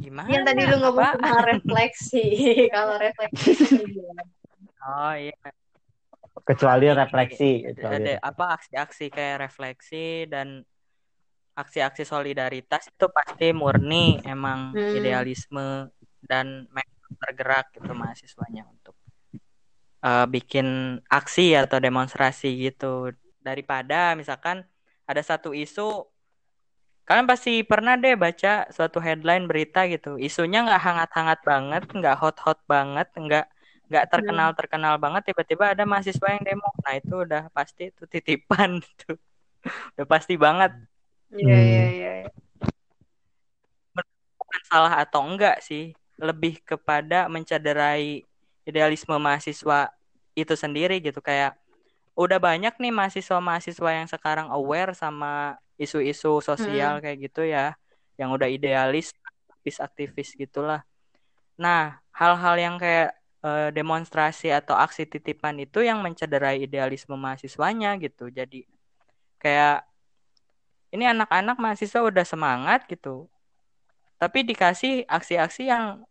Gimana? Yang tadi lu ngomong Apa? tentang refleksi. Kalau refleksi? Oh iya. Kecuali Ini refleksi. ada, Kecuali ada apa aksi-aksi kayak refleksi dan aksi-aksi solidaritas itu pasti murni emang Hmm. idealisme dan bergerak gitu mahasiswanya untuk eh, bikin aksi atau demonstrasi gitu daripada misalkan ada satu isu kalian pasti pernah deh baca suatu headline berita gitu. Isunya nggak hangat-hangat banget nggak hot-hot banget nggak nggak terkenal terkenal banget. Tiba-tiba ada mahasiswa yang demo. Nah itu udah pasti itu titipan tuh. Udah pasti banget. Iya, Hmm. iya, iya. bukan salah atau enggak sih lebih kepada mencederai idealisme mahasiswa itu sendiri gitu. Kayak udah banyak nih mahasiswa-mahasiswa yang sekarang aware sama isu-isu sosial kayak gitu ya yang udah idealis aktivis-aktivis gitulah. Nah hal-hal yang kayak eh, demonstrasi atau aksi titipan itu yang mencederai idealisme mahasiswanya gitu. Jadi kayak ini anak-anak mahasiswa udah semangat gitu tapi dikasih aksi-aksi yang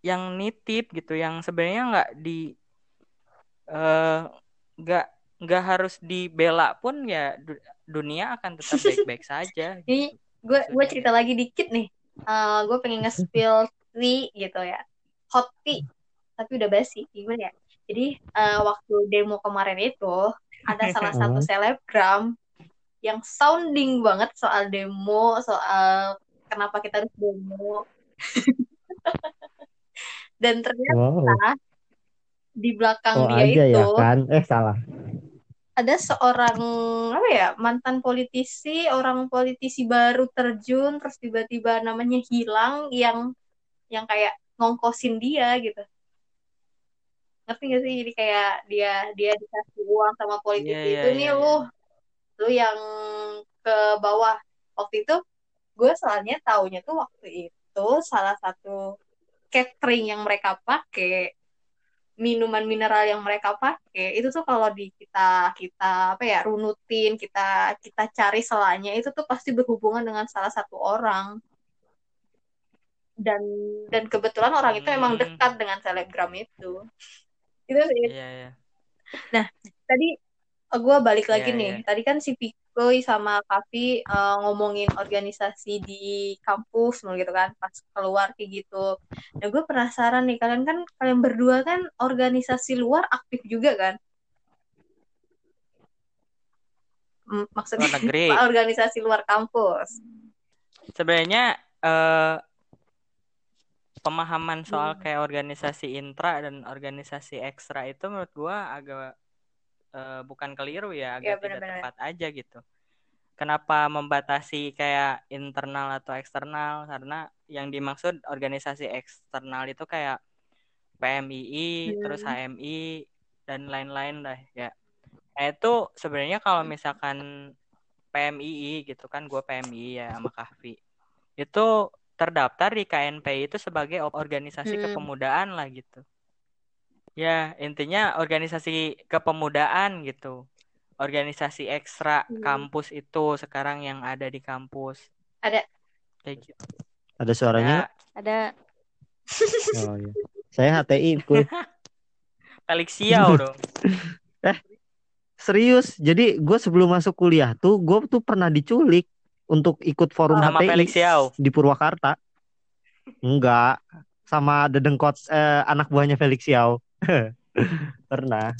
yang nitip gitu yang sebenarnya nggak di eh, nggak nggak harus dibela pun ya du- dunia akan tetap baik-baik saja Ini gitu. gue gue cerita lagi dikit nih. Eh gue pengen nge-spill tea gitu ya. Hot tea. Tapi udah basi. Gimana ya? Jadi eh, waktu demo kemarin itu ada salah satu selebgram yang sounding banget soal demo, soal kenapa kita harus demo. Dan ternyata Wow. Di belakang Oh dia aja itu ya kan? Eh salah. ada seorang apa ya mantan politisi orang politisi baru terjun terus tiba-tiba namanya hilang yang yang kayak ngongkosin dia gitu. Ngerti gak sih? Jadi kayak dia dia dikasih uang sama politisi iya, itu nih iya, lu lu yang ke bawah. Waktu itu gue soalnya taunya tuh waktu itu salah satu catering yang mereka pakai minuman mineral yang mereka pakai itu tuh kalau di kita kita apa ya runutin kita kita cari selanya itu tuh pasti berhubungan dengan salah satu orang dan dan kebetulan orang itu emang Hmm. dekat dengan selebgram itu itu sih Iya, iya. tadi gue balik lagi Iya, nih iya. tadi kan si Pikoy sama Kavi eh, ngomongin organisasi di kampus gitu kan pas keluar kayak gitu nah gue penasaran nih kalian kan kalian berdua kan organisasi luar aktif juga kan M- maksudnya Luar negeri. organisasi luar kampus Sebenarnya eh, pemahaman soal Hmm. kayak organisasi intra dan organisasi ekstra itu menurut gua agak eh, bukan keliru ya, Iya, agak tidak benar-benar. tepat aja gitu. Kenapa membatasi kayak internal atau eksternal? Karena yang dimaksud organisasi eksternal itu kayak PMII, Hmm. terus HMI dan lain-lain lah ya. Nah, itu sebenarnya kalau misalkan PMII gitu kan gue PMII ya sama Kahvi. Itu terdaftar di KNPI itu sebagai organisasi Hmm. kepemudaan lah gitu. Ya, intinya organisasi kepemudaan gitu. Organisasi ekstra Hmm. kampus itu sekarang yang ada di kampus. Ada. Kayak gitu. Ada suaranya? Ya, Ada Oh iya. Saya HTI, kuy. Felix dong. Serius. Jadi gue sebelum masuk kuliah tuh, gue tuh pernah diculik untuk ikut forum Nama HTI Felix Xiao. di Purwakarta. Enggak. Sama dedengkot eh, anak buahnya Felix Xiao. pernah.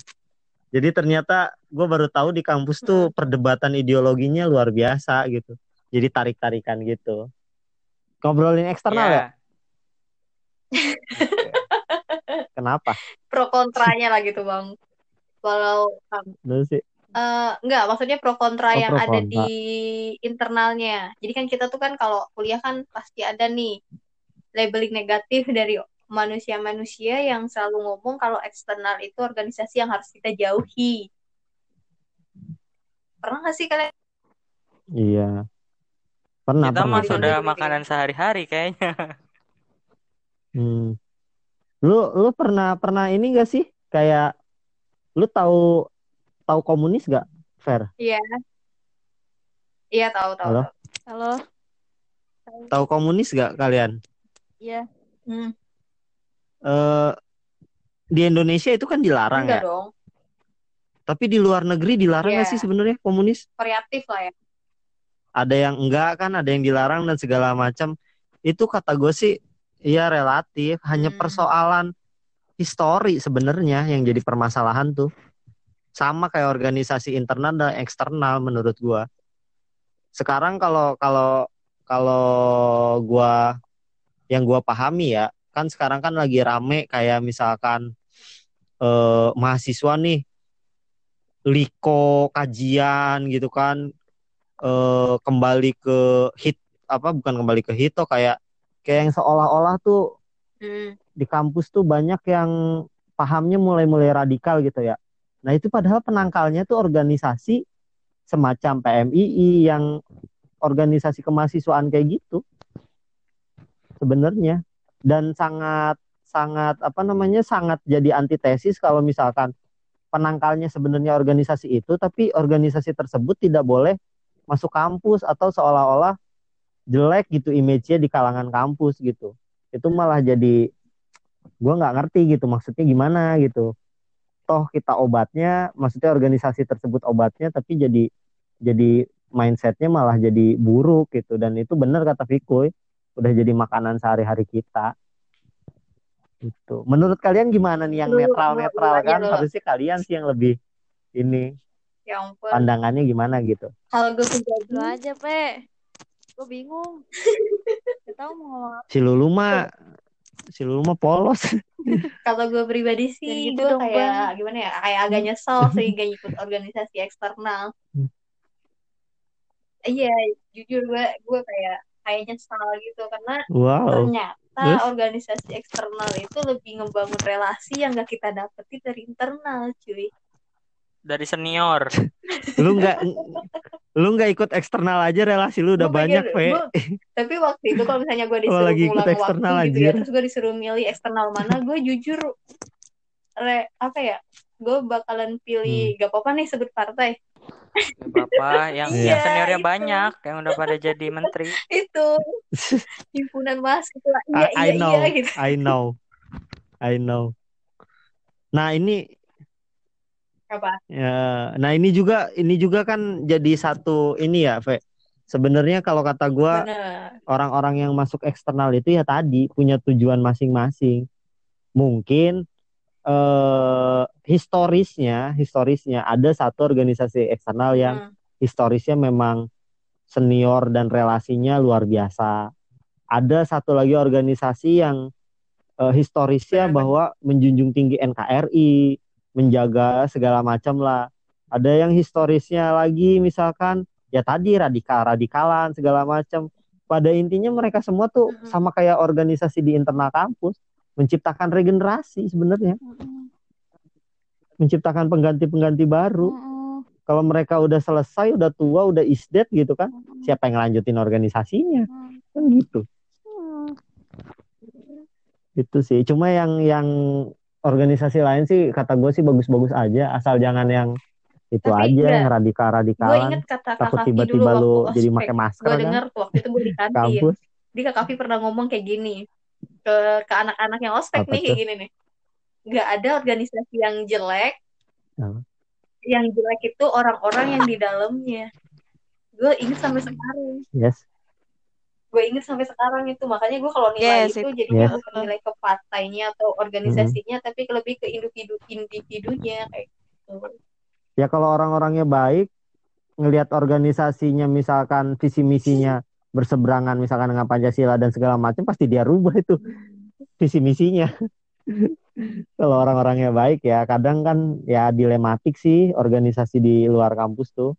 Jadi ternyata gue baru tahu di kampus tuh perdebatan ideologinya luar biasa gitu. Jadi tarik-tarikan gitu. Ngobrolin eksternal ya? Kenapa? pro kontranya lah gitu bang kalau Dulu sih. Eh, enggak, maksudnya pro kontra Oh, yang pro ada kontra. di internalnya. Jadi kan kita tuh kan kalau kuliah kan pasti ada nih labeling negatif dari manusia-manusia yang selalu ngomong kalau eksternal itu organisasi yang harus kita jauhi. Pernah nggak sih kalian? Iya. Pernah, Kita pernah. mah sudah makanan sehari-hari kayaknya. Hmm. Lu lu pernah pernah ini gak sih kayak lu tahu tahu komunis gak, Fer? Iya. Iya tahu tahu. Halo? tahu. halo tahu komunis gak kalian? Iya. Hmm, Eh di Indonesia itu kan dilarang enggak ya. dong. Tapi di luar negeri dilarang Iya. sih sebenarnya komunis? Variatif lah ya. Ada yang enggak kan, ada yang dilarang dan segala macam. Itu kata gue sih ya relatif, hanya Hmm. persoalan histori sebenarnya yang jadi permasalahan tuh. Sama kayak organisasi internal dan eksternal menurut gua. Sekarang kalau kalau kalau gua yang gua pahami ya, kan sekarang kan lagi rame kayak misalkan eh, mahasiswa nih liko kajian gitu kan eh, kembali ke hit apa bukan kembali ke hito kayak kayak yang seolah-olah tuh Hmm, di kampus tuh banyak yang pahamnya mulai-mulai radikal gitu ya. Nah itu padahal penangkalnya tuh organisasi semacam PMII yang organisasi kemahasiswaan kayak gitu sebenarnya dan sangat sangat apa namanya sangat jadi antitesis kalau misalkan penangkalnya sebenarnya organisasi itu tapi organisasi tersebut tidak boleh masuk kampus atau seolah-olah jelek gitu image-nya di kalangan kampus gitu. Itu malah jadi gue nggak ngerti gitu maksudnya gimana gitu. Toh kita obatnya maksudnya organisasi tersebut obatnya tapi jadi jadi mindsetnya malah jadi buruk gitu. Dan itu benar kata Fikoy udah jadi makanan sehari-hari kita itu menurut kalian gimana nih yang netral netral kan dulu. harusnya kalian sih yang lebih ini ya ampun. pandangannya gimana gitu Kalau gue pribadi, Lu aja, Pe. Gue bingung. Gak tahu mau ngomong apa. si Lulu mah si Lulu mah polos kalau gue pribadi sih, gitu gue kayak gimana ya, kayak agak nyesel sih gak ikut organisasi eksternal. Hmm. Iya, jujur gue gue kayak kayak nyesal gitu karena wow ternyata Terus? organisasi eksternal itu lebih ngebangun relasi yang gak kita dapetin dari internal, cuy. Dari senior. lu nggak lu nggak ikut eksternal aja relasi lu udah Gua banyak gua- tapi waktu itu kalau misalnya gue disuruh lagi ikut ngulang waktu eksternal, gitu ya, terus gue disuruh milih eksternal mana, gue jujur re, apa ya, gue bakalan pilih Hmm. gak apa-apa nih sebut partai Apa-apa, yang, Iya, yang seniornya itu. banyak, yang udah pada jadi menteri. itu. Himpunan mahasiswa. Iya I, I iya know iya gitu. I know. I know. Nah ini apa? Ya nah ini juga ini juga kan jadi satu ini ya Fe. Sebenarnya kalau kata gua bener. orang-orang yang masuk eksternal itu ya tadi punya tujuan masing-masing. Mungkin eh historisnya, historisnya ada satu organisasi eksternal yang Hmm. historisnya memang senior dan relasinya luar biasa. Ada satu lagi organisasi yang eh, historisnya bahwa menjunjung tinggi NKRI, menjaga segala macam lah. Ada yang historisnya lagi misalkan ya tadi radikal-radikalan segala macam. Pada intinya mereka semua tuh Mm-mm. sama kayak organisasi di internal kampus, menciptakan regenerasi sebenarnya, menciptakan pengganti-pengganti baru. Kalau mereka udah selesai, udah tua, udah is dead gitu kan, siapa yang lanjutin organisasinya? Kan gitu. Itu sih. Cuma yang yang organisasi lain sih kata gue sih bagus-bagus aja, asal jangan yang itu Tapi aja enggak. yang gue radikal-radikalan. inget kata Kak Takut tiba-tiba waktu lu jadi pakai masker gue kan, denger tuh waktu itu gue di kantin jadi Kak Kavi pernah ngomong kayak gini ke ke anak-anak yang ospek Apa nih kayak gini nih nggak ada organisasi yang jelek Apa? yang jelek itu orang-orang yang di dalamnya gue inget sampai sekarang Yes. gue inget sampai sekarang itu makanya gue kalau nilai Yes, itu itu. jadinya Yes. bukan nilai ke partainya atau organisasinya tapi lebih ke individu individunya kayak gitu. Ya kalau orang-orangnya baik, ngelihat organisasinya misalkan visi misinya berseberangan misalkan dengan Pancasila dan segala macam pasti dia rubah itu visi misinya. kalau orang-orangnya baik ya kadang kan ya dilematik sih organisasi di luar kampus tuh.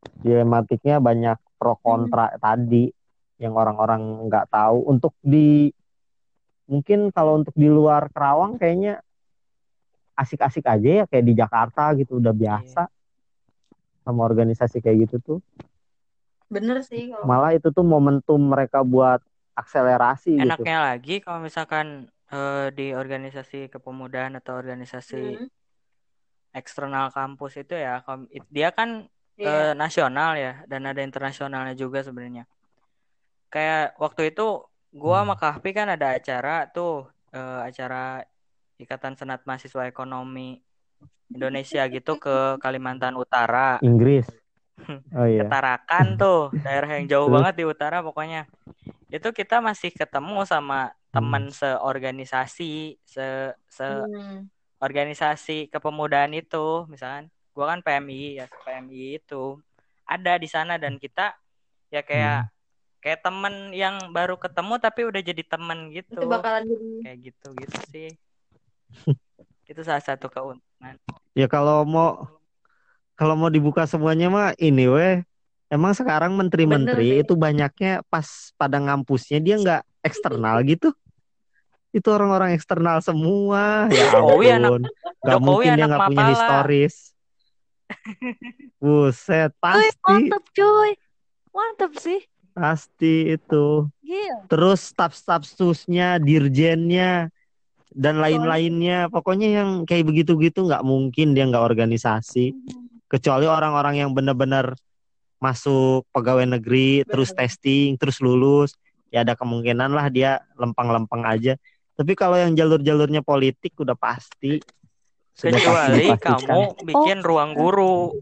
Dilematiknya banyak pro kontra tadi yang orang-orang nggak tahu. Untuk di mungkin kalau untuk di luar Kerawang kayaknya asik-asik aja ya kayak di Jakarta gitu udah biasa sama organisasi kayak gitu tuh. Bener sih kalau Malah itu tuh momentum mereka buat akselerasi gitu. Enaknya lagi kalau misalkan eh, di organisasi kepemudaan atau organisasi Hmm, eksternal kampus itu ya, dia kan iya. eh, nasional ya dan ada internasionalnya juga sebenarnya. kayak waktu itu gua sama Hmm. Kahfi kan ada acara tuh eh, acara Ikatan Senat Mahasiswa Ekonomi Indonesia gitu ke Kalimantan Utara. Inggris. Oh iya. Ketarakan tuh, daerah yang jauh banget di utara pokoknya. Itu kita masih ketemu sama teman seorganisasi, se se Hmm. organisasi kepemudaan itu, misalkan gua kan PMI ya, PMI itu ada di sana dan kita ya kayak kayak temen yang baru ketemu tapi udah jadi temen gitu. Itu bakalan jadi Kayak gitu gitu sih. Itu salah satu keuntungan. Ya kalau mau kalau mau dibuka semuanya mah ini weh. Emang sekarang menteri-menteri itu banyaknya pas pada ngampusnya dia nggak eksternal gitu. Itu orang-orang eksternal semua. Ya Jokowi anak- ampun. Gak Jokowi mungkin dia anak nggak punya historis. Buset, pasti, mantep cuy. Mantep sih. pasti itu. Gila. Terus staf-staf susnya, dirjennya, dan lain-lainnya. Pokoknya yang kayak begitu-gitu nggak mungkin dia nggak organisasi. Kecuali orang-orang yang benar-benar masuk pegawai negeri, terus testing, terus lulus. Ya ada kemungkinan lah dia lempeng-lempeng aja. Tapi kalau yang jalur-jalurnya politik udah pasti. Sudah pasti Kecuali dipastikan. kamu bikin ruang guru.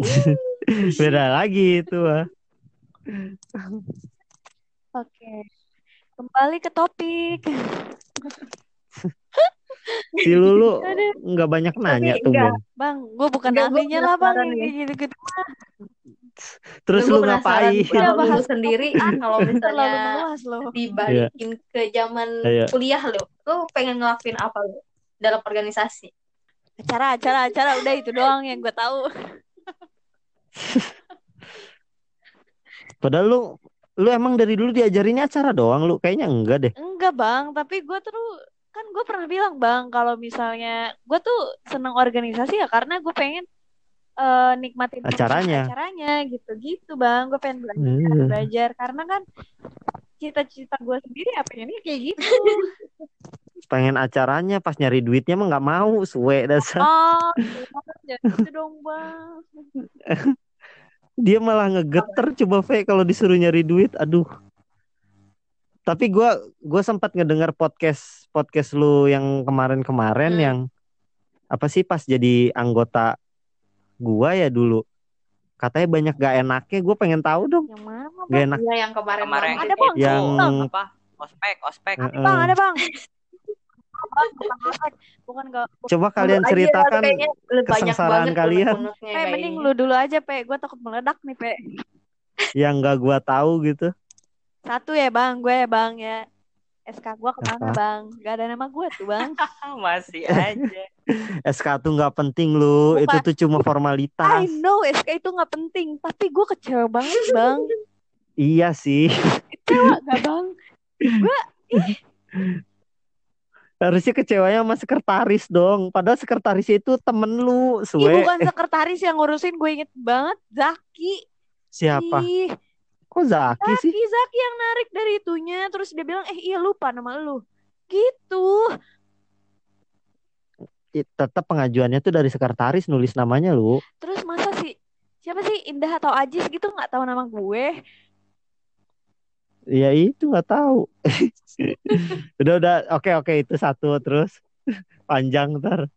Beda lagi itu. ah. Oke. Kembali ke topik. Si Lulu nggak banyak nanya Tapi tuh, enggak. Bang, gue bukan Enggak, ahlinya lah bang kayak gitu-gitu. Terus lu ngapain? Udah Kalau bahas lu sendiri topik kalau Terlalu misalnya dibalikin ke zaman Iya. kuliah lo, lo pengen ngelakuin apa lo dalam organisasi? Acara, acara, acara. Udah itu doang yang gue tahu. Padahal lu lu emang dari dulu diajarinnya acara doang lu. Kayaknya enggak deh. Enggak bang, tapi gue terus kan gue pernah bilang bang kalau misalnya gue tuh seneng organisasi ya karena gue pengen eh, nikmatin Acaranya. acaranya gitu-gitu bang. Gue pengen belajar, Hmm. belajar karena kan cita-cita gue sendiri ya pengennya kayak gitu. Pengen acaranya pas nyari duitnya mah nggak mau, suwe dasar. Oh, jangan gitu dong bang. Dia malah ngegeter coba Ve kalau disuruh nyari duit. Aduh. Tapi gua gua sempat ngedengar podcast podcast lu yang kemarin-kemarin Hmm. yang apa sih pas jadi anggota gua ya dulu. Katanya banyak gak enaknya, gue pengen tahu dong. Yang mana Gak bang? enak. Iya yang kemarin Kemarin banget Ada, Bang. Yang apa? Ospek, ospek. Heeh. Bang ada bang. Bukan gak. coba kalian ceritakan kesengsaraan banget kalian. Pe, mending lu dulu aja pe. Gue takut meledak nih pe. yang gak gua tahu gitu. Satu ya bang, gue ya bang ya. SK gue ke mana Apa? bang? Gak ada nama gue tuh bang. Masih aja. SK tuh nggak penting lu, Bukan. itu tuh cuma I formalitas. know SK itu nggak penting, tapi gue kecewa banget bang. Iya sih. Kecewa gak bang? Harusnya kecewanya sama sekretaris dong. Padahal sekretaris itu temen lu, Ih suwe. bukan sekretaris yang ngurusin, gue inget banget Zaki. Siapa? Ih, Kok Zaki sih? Zaki, Zaki yang narik dari itunya. Terus dia bilang, eh iya lupa nama lu. Gitu. Tetap pengajuannya tuh dari sekretaris nulis namanya lu. Terus masa sih, siapa sih Indah atau Ajis gitu nggak tahu nama gue? Ya itu nggak tahu. udah udah oke oke itu satu terus panjang ntar.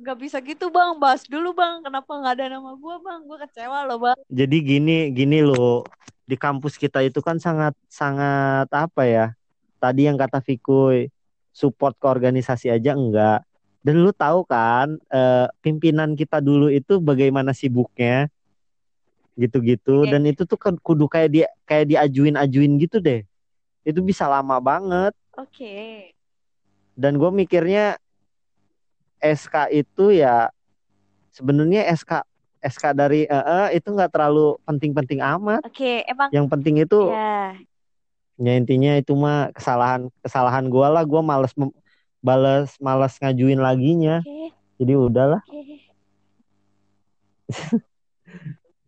Gak bisa gitu bang, bahas dulu bang. Kenapa nggak ada nama gue bang? Gue kecewa loh bang. Jadi gini gini lo di kampus kita itu kan sangat sangat apa ya? Tadi yang kata Fikuy support ke organisasi aja enggak. Dan lu tahu kan eh, pimpinan kita dulu itu bagaimana sibuknya gitu-gitu Iya. dan itu tuh kan kudu kayak dia kayak diajuin-ajuin gitu deh. Itu bisa lama banget Oke. dan gue mikirnya SK itu ya sebenarnya SK SK dari eh, itu nggak terlalu penting-penting amat. Oke, emang Yang penting itu ya. ya intinya itu mah kesalahan kesalahan gue lah. Gue males mem- bales males ngajuin laginya. Oke, Jadi udahlah. oke.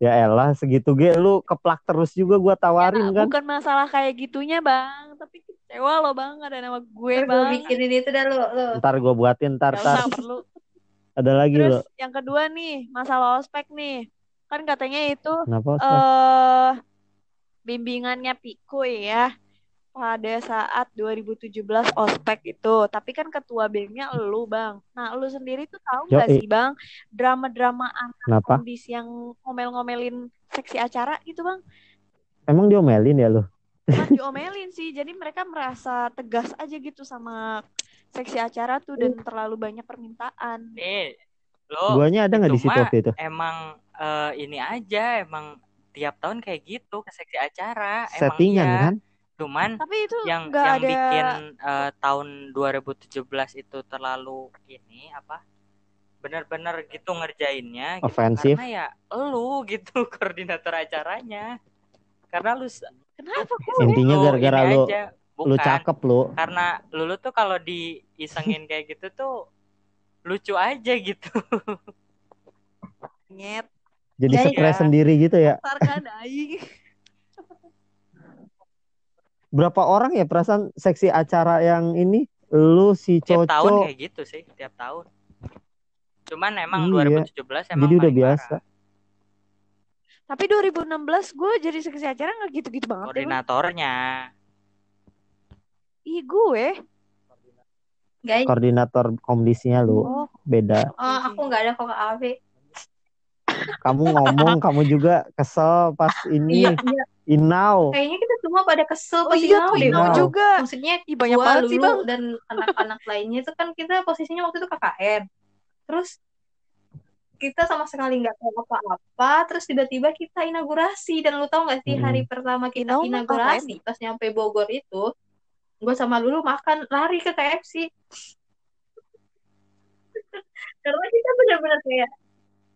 Ya elah segitu ge lu keplak terus juga gue tawarin Ya, kan. bukan masalah kayak gitunya bang, tapi kecewa loh bang, ada nama gue Ntar gue bang. bikinin itu dah lo, lo. Ntar gue buatin ntar Gak ntar usah perlu. ada lagi Terus lo. yang kedua nih, masalah ospek nih. Kan katanya itu eh bimbingannya Pikuy ya pada saat 2017 ospek itu. Tapi kan ketua BEM-nya lu, Bang. Nah, lu sendiri tuh tahu nggak sih, Bang, drama-drama anak Kenapa? kondis yang ngomel-ngomelin seksi acara gitu, Bang? Emang diomelin ya lu? Bukan diomelin sih, jadi mereka merasa tegas aja gitu sama seksi acara tuh dan terlalu banyak permintaan. Nih, lo Guanya ada nggak di situ waktu itu? emang eh, ini aja, emang tiap tahun kayak gitu ke seksi acara. Emang Settingan iya. kan? Cuman Tapi itu yang yang ada bikin eh, tahun 2017 itu terlalu ini apa? Bener-bener gitu ngerjainnya gitu. Ofensif. Karena ya lu gitu koordinator acaranya. Karena lu kenapa gue? Intinya lu gara-gara lu aja. lu Bukan. cakep lu. Karena lulu tuh kalau diisengin kayak gitu tuh lucu aja gitu. Nyet, Jadi Iya, stres iya. sendiri gitu ya. kan aing. Berapa orang ya perasaan seksi acara yang ini? Lu si Tiap tahun Coco. kayak gitu sih, tiap tahun. Cuman emang Iya. 2017 emang Jadi udah biasa. parah. Tapi 2016 gue jadi seksi acara nggak gitu-gitu banget. Koordinatornya. Ih gue. Guys, Koordinator komdisnya lu. Oh, Beda. oh, aku nggak ada kok ke AV. Kamu ngomong, kamu juga kesel pas ini. Iya, iya. Inau. Kayaknya kita semua pada kesel oh pas iya Inau. Inau juga. Maksudnya Ih banyak gua, banget sih bang. dan anak-anak lainnya itu kan kita posisinya waktu itu KKN. Terus kita sama sekali nggak tahu apa-apa. Terus tiba-tiba kita inaugurasi dan lu tahu nggak sih Mm-mm. hari pertama kita Inau inaugurasi pas nyampe Bogor itu, gue sama Lulu makan lari ke KFC. Karena kita benar-benar kayak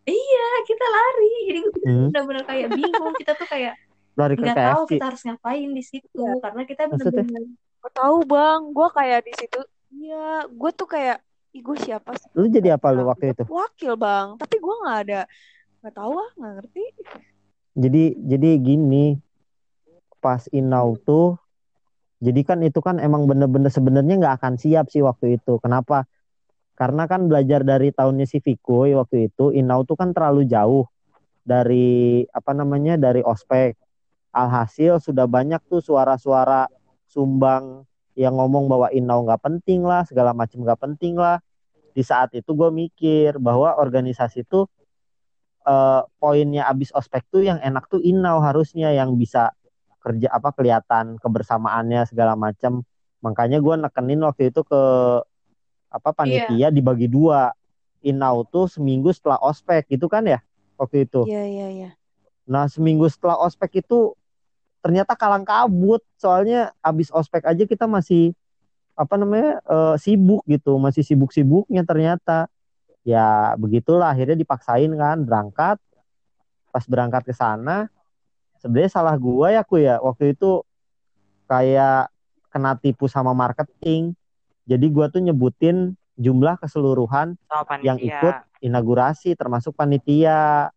Iya, kita lari. Jadi kita Hmm. benar-benar kayak bingung. Kita tuh kayak Lari ke nggak tahu kita harus ngapain di situ Iya. karena kita benar-benar tahu bang. Gue kayak di situ. Iya, gue tuh kayak. Ih gue siapa sih? Lu jadi apa lu waktu itu? Wakil bang. Tapi gue nggak ada. Nggak tahu ah, nggak ngerti. Jadi jadi gini. Pas Inau tuh jadi kan itu kan emang bener-bener sebenarnya nggak akan siap sih waktu itu. Kenapa? Karena kan belajar dari tahunnya si Fikoy waktu itu, Inau tuh kan terlalu jauh dari apa namanya dari ospek. Alhasil sudah banyak tuh suara-suara sumbang yang ngomong bahwa Inau nggak penting lah, segala macam nggak penting lah. Di saat itu gue mikir bahwa organisasi itu eh, poinnya abis ospek tuh yang enak tuh Inau harusnya yang bisa kerja apa kelihatan kebersamaannya segala macam. Makanya gue nekenin waktu itu ke apa panitia dibagi dua. Inau tuh seminggu setelah ospek gitu kan ya waktu itu. Iya iya iya. Nah seminggu setelah ospek itu ternyata kalang kabut soalnya abis ospek aja kita masih apa namanya eh, sibuk gitu masih sibuk-sibuknya ternyata ya begitulah akhirnya dipaksain kan berangkat pas berangkat ke sana sebenarnya salah gua ya aku ya waktu itu kayak kena tipu sama marketing jadi gua tuh nyebutin jumlah keseluruhan panitia. yang ikut inaugurasi termasuk panitia.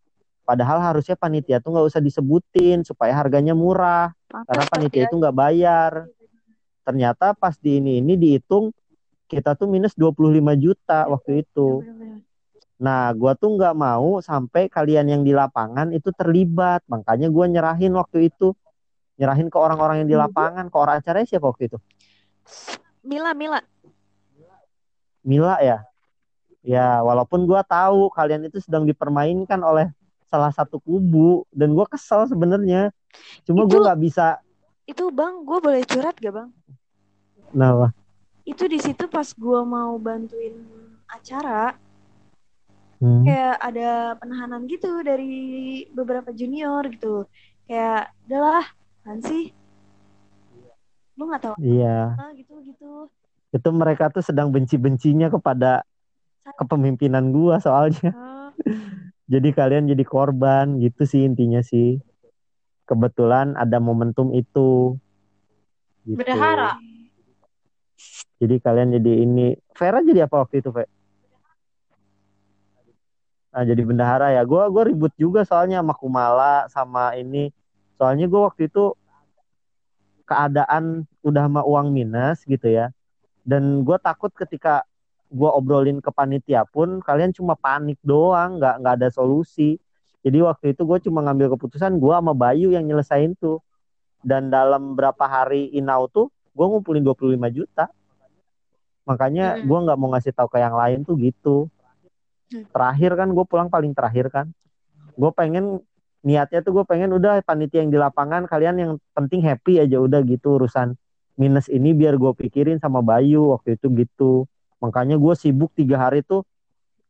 Padahal harusnya panitia tuh nggak usah disebutin supaya harganya murah karena panitia itu nggak bayar. Ternyata pas di ini ini dihitung kita tuh minus 25 juta waktu itu. Nah, gua tuh nggak mau sampai kalian yang di lapangan itu terlibat. Makanya gua nyerahin waktu itu. Nyerahin ke orang-orang yang di lapangan, ke orang acaranya siapa waktu itu? Mila Mila. Mila ya. Ya, walaupun gua tahu kalian itu sedang dipermainkan oleh salah satu kubu dan gua kesel sebenarnya. Cuma Itu- gua nggak bisa. Itu bang, gue boleh curhat gak bang? Nah, Itu di situ pas gue mau bantuin acara, hmm, kayak ada penahanan gitu dari beberapa junior gitu. Kayak, udahlah, kan sih? Lu nggak tahu iya. gitu gitu. Itu mereka tuh sedang benci-bencinya kepada kepemimpinan gua soalnya. Ah, Jadi kalian jadi korban gitu sih intinya sih. Kebetulan ada momentum itu. Gitu. Bendahara. Jadi kalian jadi ini. Vera jadi apa waktu itu, Ve? Nah, jadi bendahara ya. Gua gua ribut juga soalnya sama Kumala sama ini. Soalnya gua waktu itu keadaan udah sama uang minus gitu ya. Dan gua takut ketika gua obrolin ke panitia pun kalian cuma panik doang, nggak nggak ada solusi. Jadi waktu itu gue cuma ngambil keputusan gua sama Bayu yang nyelesain tuh. dan dalam berapa hari inau tuh gue ngumpulin 25 juta makanya Mm-mm. gue nggak mau ngasih tahu ke yang lain tuh gitu Hmm. terakhir kan gue pulang paling terakhir kan gue pengen niatnya tuh gue pengen udah panitia yang di lapangan kalian yang penting happy aja udah gitu urusan minus ini biar gue pikirin sama Bayu waktu itu gitu makanya gue sibuk tiga hari tuh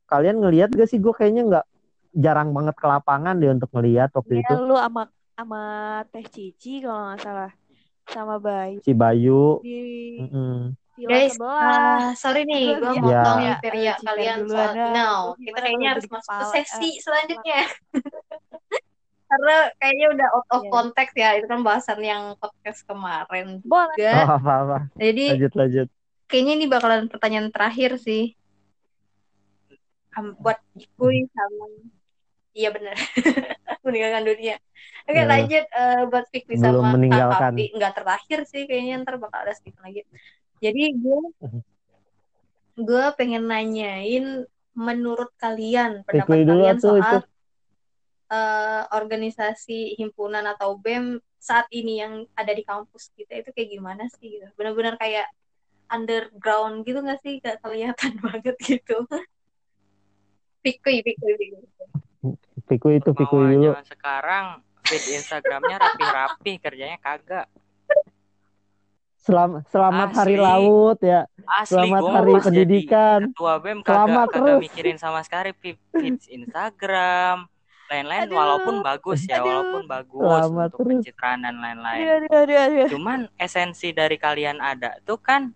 kalian ngelihat gak sih gue kayaknya nggak jarang banget ke lapangan deh untuk ngelihat waktu Ya, itu lu sama sama Teh Cici kalau nggak salah sama Bayu si Bayu di mm-mm. villa Guys, uh, sorry nih, gue Gua motong Ya. nih Ya, kalian soal dah. no. Gua Kita kayaknya harus masuk ke sesi eh, selanjutnya. Karena kayaknya udah out of Iya. context ya, itu kan bahasan yang podcast kemarin Boleh. juga. oh, apa apa Jadi lanjut lanjut kayaknya ini bakalan pertanyaan terakhir sih. Am- buat Ikuy sama Iya benar. meninggalkan dunia. Oke, Ya. lanjut eh, buat Fikri Belum sama meninggalkan. Kavi. Nggak terakhir sih kayaknya ntar bakal ada sedikit lagi. Jadi gue gue pengen nanyain menurut kalian pendapat Fikri kalian soal itu. eh, organisasi himpunan atau BEM saat ini yang ada di kampus kita itu kayak gimana sih gitu. Benar-benar kayak underground gitu nggak sih? Gak kelihatan banget gitu. Fikri, Fikri, Fikri. Piku itu piku dulu zaman sekarang feed Instagramnya rapi-rapi kerjanya kagak Selamat selamat hari Asli. laut ya. asli Selamat hari pendidikan. ketua BEM Selamat kagak kagak terus. mikirin sama sekali feed Instagram lain-lain walaupun bagus ya Aduh. walaupun bagus Selamat untuk terus. pencitraan dan lain-lain aduh, aduh, aduh. cuman esensi dari kalian ada tuh kan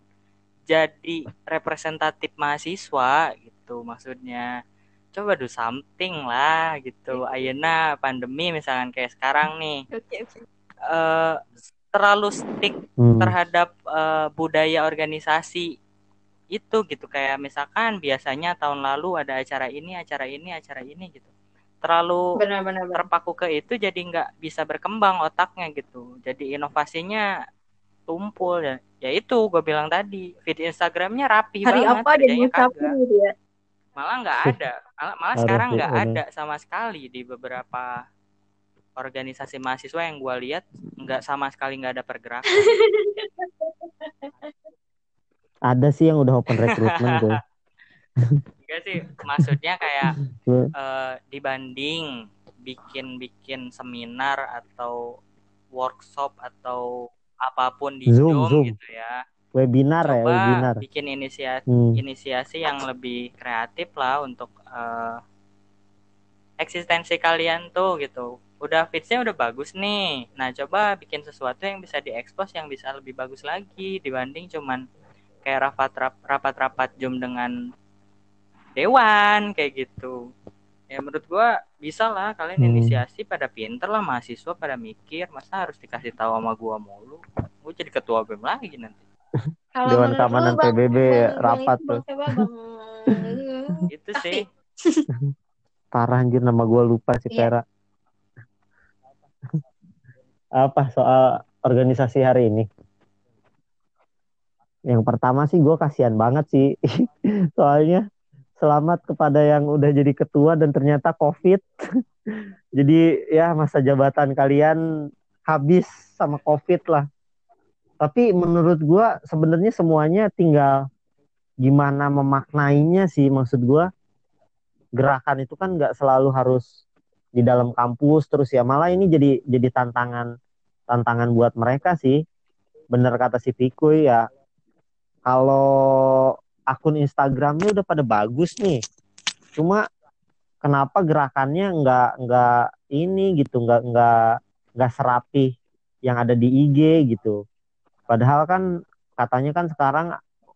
jadi representatif mahasiswa gitu maksudnya coba do something lah gitu ayeuna pandemi misalkan kayak sekarang nih eh terlalu stick Hmm. terhadap eh, budaya organisasi itu gitu kayak misalkan biasanya tahun lalu ada acara ini acara ini acara ini gitu terlalu Benar-benar. benar. terpaku ke itu jadi nggak bisa berkembang otaknya gitu jadi inovasinya tumpul ya ya itu gue bilang tadi feed Instagramnya rapi Hari banget apa dia kerjanya ngucapin gitu ya? Malah nggak ada malah, malah sekarang nggak ada sama sekali di beberapa organisasi mahasiswa yang gue lihat nggak sama sekali nggak ada pergerakan Ada sih yang udah open recruitment gue. Enggak sih, maksudnya kayak eh, dibanding bikin-bikin seminar atau workshop atau apa pun di Zoom, Zoom, Zoom. gitu ya. Webinar ya, Coba webinar. bikin inisiasi Hmm. inisiasi yang lebih kreatif lah untuk eh, eksistensi kalian tuh gitu. Udah fitsnya udah bagus nih. Nah, coba bikin sesuatu yang bisa diekspos yang bisa lebih bagus lagi dibanding cuman kayak rapat rapat-rapat Zoom dengan dewan kayak gitu. Ya menurut gua bisa lah kalian Hmm. inisiasi pada pinter lah mahasiswa pada mikir masa harus dikasih tahu sama gua mulu. Gue jadi ketua BEM lagi nanti. Kalau Dewan Keamanan Bang- PBB Bang- rapat Bang, tuh. Bang, siapa, Bang? Itu sih. Parah anjir nama gue lupa sih Iya. Vera. Apa soal organisasi hari ini? Yang pertama sih gue kasihan banget sih. Soalnya selamat kepada yang udah jadi ketua dan ternyata COVID. jadi ya masa jabatan kalian habis sama COVID lah. Tapi menurut gue sebenarnya semuanya tinggal gimana memaknainya sih maksud gue gerakan itu kan nggak selalu harus di dalam kampus terus ya malah ini jadi jadi tantangan tantangan buat mereka sih. Bener kata si Pikuy ya. Kalau akun Instagramnya udah pada bagus nih. Cuma kenapa gerakannya nggak nggak ini gitu nggak nggak nggak serapi yang ada di IG gitu padahal kan katanya kan sekarang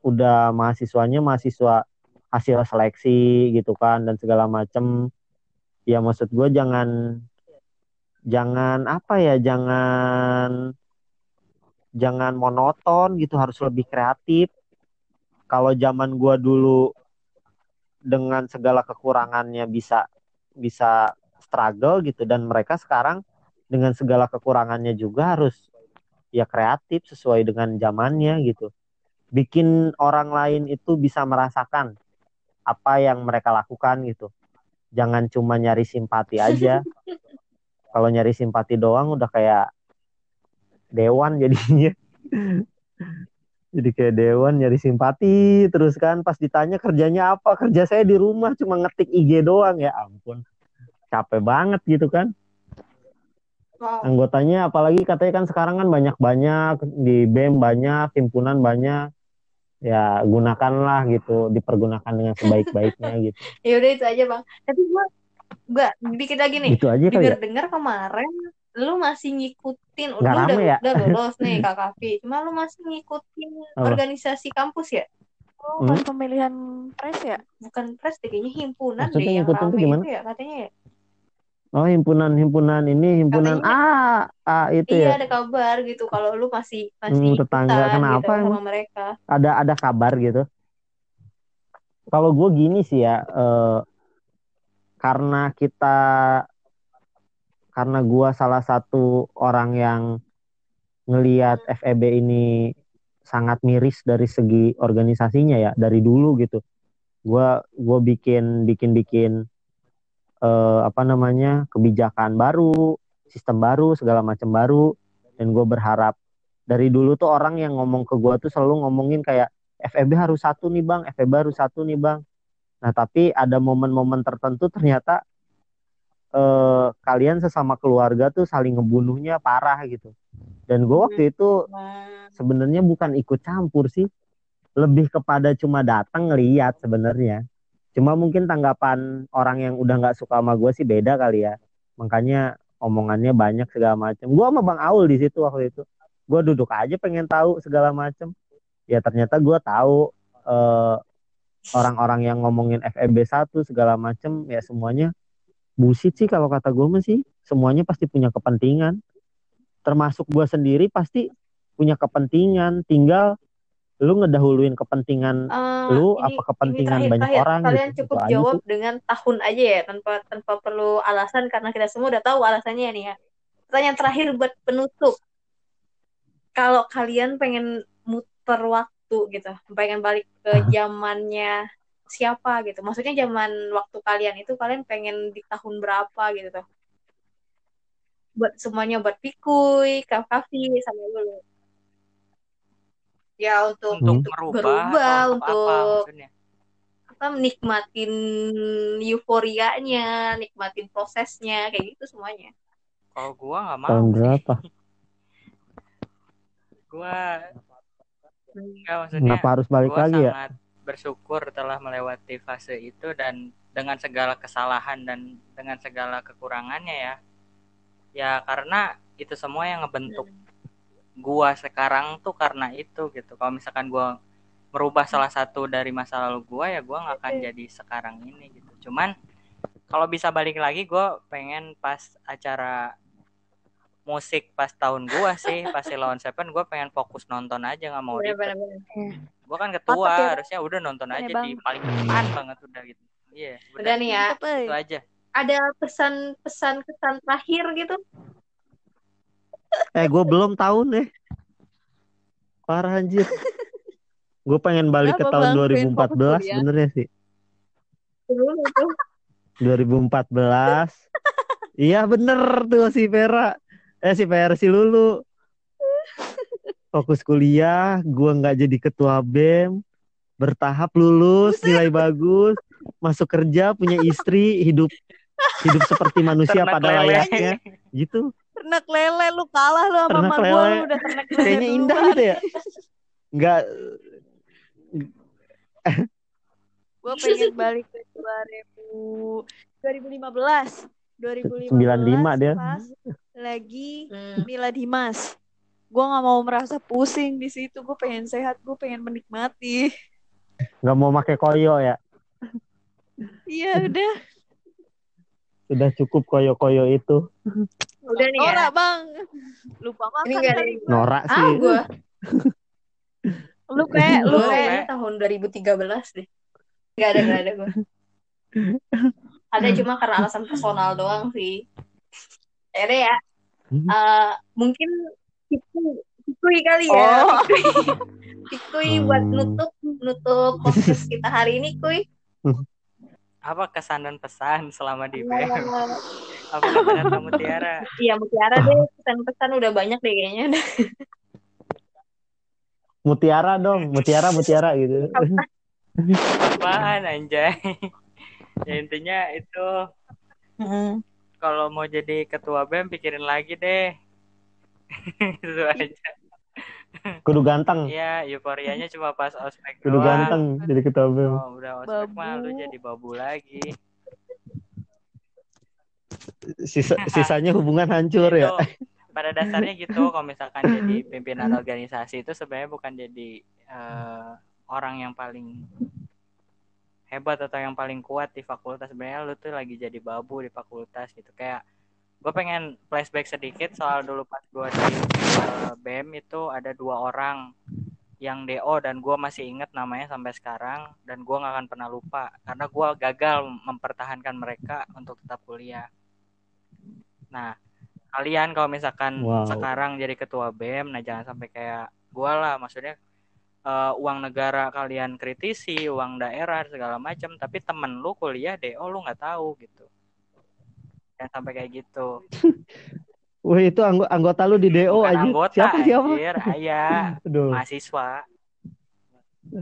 udah mahasiswanya mahasiswa hasil seleksi gitu kan dan segala macem. Ya maksud gue jangan jangan apa ya jangan jangan monoton gitu harus lebih kreatif. Kalau zaman gue dulu dengan segala kekurangannya bisa bisa struggle gitu dan mereka sekarang dengan segala kekurangannya juga harus ya kreatif sesuai dengan zamannya gitu bikin orang lain itu bisa merasakan apa yang mereka lakukan gitu. Jangan cuma nyari simpati aja. Kalau nyari simpati doang udah kayak dewan jadinya. Jadi kayak dewan nyari simpati terus kan pas ditanya kerjanya apa kerja saya di rumah cuma ngetik IG doang ya ampun capek banget gitu kan Wow. anggotanya apalagi katanya kan sekarang kan banyak-banyak di BEM banyak himpunan banyak ya gunakanlah gitu dipergunakan dengan sebaik-baiknya gitu Ya udah itu aja bang. Tapi gua gua dikit lagi nih. gitu aja kali ya Dengar-dengar kemarin lu masih ngikutin Nggak lu udah ya? udah lulus nih KKV. Cuma lu masih ngikutin Apa? organisasi kampus ya? Oh, pas pemilihan pres ya? Bukan pres deh kayaknya himpunan Maksudnya deh yang ngikutin tuh rame gimana? itu ya katanya ya. Oh himpunan himpunan ini himpunan A A itu Iya ya ada kabar gitu kalau lu masih masih Hmm, ikutan tetangga. Kenapa gitu sama mereka. ada ada kabar gitu kalau gue gini sih ya eh, karena kita karena gue salah satu orang yang ngelihat FEB ini sangat miris dari segi organisasinya ya dari dulu gitu gue gue bikin bikin bikin eh, apa namanya kebijakan baru sistem baru segala macam baru. Dan gue berharap dari dulu tuh orang yang ngomong ke gue tuh selalu ngomongin kayak FEB harus satu nih bang. FEB harus satu nih bang. Nah tapi ada momen-momen tertentu ternyata eh, kalian sesama keluarga tuh saling ngebunuhnya parah gitu. Dan gue waktu itu sebenarnya bukan ikut campur sih. Lebih kepada cuma datang ngeliat sebenarnya cuma mungkin tanggapan orang yang udah nggak suka sama gue sih beda kali ya. Makanya omongannya banyak segala macam gue sama bang Aul di situ waktu itu. Gue duduk aja pengen tahu segala macam ya ternyata gue tahu eh, orang-orang yang ngomongin FEB 1 segala macam ya semuanya busit sih kalau kata gue masih semuanya pasti punya kepentingan. Termasuk gue sendiri pasti punya kepentingan. Tinggal lu ngedahuluin kepentingan eh, lu ini- apa kepentingan ini banyak terakhir, orang Kalian gitu cukup Itu aja jawab sih. dengan tahun aja ya tanpa tanpa perlu alasan karena kita semua udah tahu alasannya nih ya. Pertanyaan terakhir buat penutup. Kalau kalian pengen muter waktu gitu, pengen balik ke zamannya siapa gitu. Maksudnya zaman waktu kalian itu kalian pengen di tahun berapa gitu tuh. Buat semuanya buat Pikuy, Kak Kavi sama dulu. Ya untuk Untuk Hmm. merubah berubah, atau untuk apa maksudnya? apa nikmatin euforianya, nikmatin prosesnya, kayak gitu semuanya. Kalau gua nggak mau tahun berapa Gua nggak maksudnya. kenapa harus balik Gua lagi ya bersyukur telah melewati fase itu dan dengan segala kesalahan dan dengan segala kekurangannya ya. Ya karena itu semua yang ngebentuk gua sekarang tuh karena itu gitu. Kalau misalkan gua merubah salah satu dari masa lalu gua ya gua nggak akan jadi sekarang ini gitu. Cuman kalau bisa balik lagi gua pengen pas acara musik pas tahun gua sih pas lawan Seven gua pengen fokus nonton aja nggak mau ribet Bener-bener. gua kan ketua Mantep ya, harusnya udah nonton aja Bang. di paling depan banget udah gitu iya Udah udah nih ya, itu aja ada pesan-pesan kesan terakhir gitu. Eh gue belum tahu nih. Parah anjir. Gue pengen balik ke tahun Bang? Pengen fokus 2014 kuliah? sebenarnya sih Sebelum itu. 2014 iya bener tuh si Vera. Eh si Vera si Lulu. Fokus kuliah gue nggak jadi ketua BEM bertahap lulus nilai bagus. Masuk kerja punya istri hidup hidup seperti manusia Ternak pada layaknya. Gitu Ternak lele lu kalah lu sama mama lele. lu udah ternak lele kayaknya indah duluan. gitu ya nggak Gue pengen balik ke 2000 2015 2015 95 dia. pas lagi Hmm. Mila Dimas gue nggak mau merasa pusing di situ gue pengen sehat gue pengen menikmati nggak mau pakai koyo ya iya udah sudah cukup koyo-koyo itu Udah nih ya. ora bang lupa makan Ini ada kali norak Ah, sih gue. lu kayak lu kayak tahun 2013 deh. Gak ada, gak ada gue. Ada cuma karena alasan personal doang sih. Ya udah ya. Eh, mungkin Pikui, Pikui kali ya. Oh. Pikui. Pikui buat Hmm. nutup nutup podcast kita hari ini, Kuy. Apa kesan dan pesan selama di Iya. BEM? Apa kata-kata Mutiara? Iya Mutiara deh pesan-pesan udah banyak deh kayaknya. Mutiara dong, mutiara mutiara gitu. Apaan anjay? Ya intinya itu kalau mau jadi ketua BEM pikirin lagi deh. Itu aja. Kudu ganteng, Iya, euforianya cuma pas ospek kudu doang. ganteng jadi ketua BEM. Oh, udah ospek mah lu jadi babu lagi. Sisa, sisanya hubungan hancur ya. Itu, pada dasarnya gitu kalau misalkan jadi pimpinan organisasi itu sebenarnya bukan jadi eh, orang yang paling hebat atau yang paling kuat di fakultas sebenarnya lu tuh lagi jadi babu di fakultas gitu kayak gue pengen flashback sedikit soal dulu pas gue di eh, BEM itu ada dua orang yang DO dan gue masih inget namanya sampai sekarang dan gue nggak akan pernah lupa karena gue gagal mempertahankan mereka untuk tetap kuliah. Nah, kalian kalau misalkan Wow. sekarang jadi ketua BEM, nah jangan sampai kayak gue lah, maksudnya eh, uang negara kalian kritisi, uang daerah segala macam, tapi temen lu kuliah DO lu nggak tahu gitu. Jangan sampai kayak gitu. Wih itu anggo- anggota lu di DO Bukan aja. anggota, siapa siapa? anjir, ayah, Aduh, mahasiswa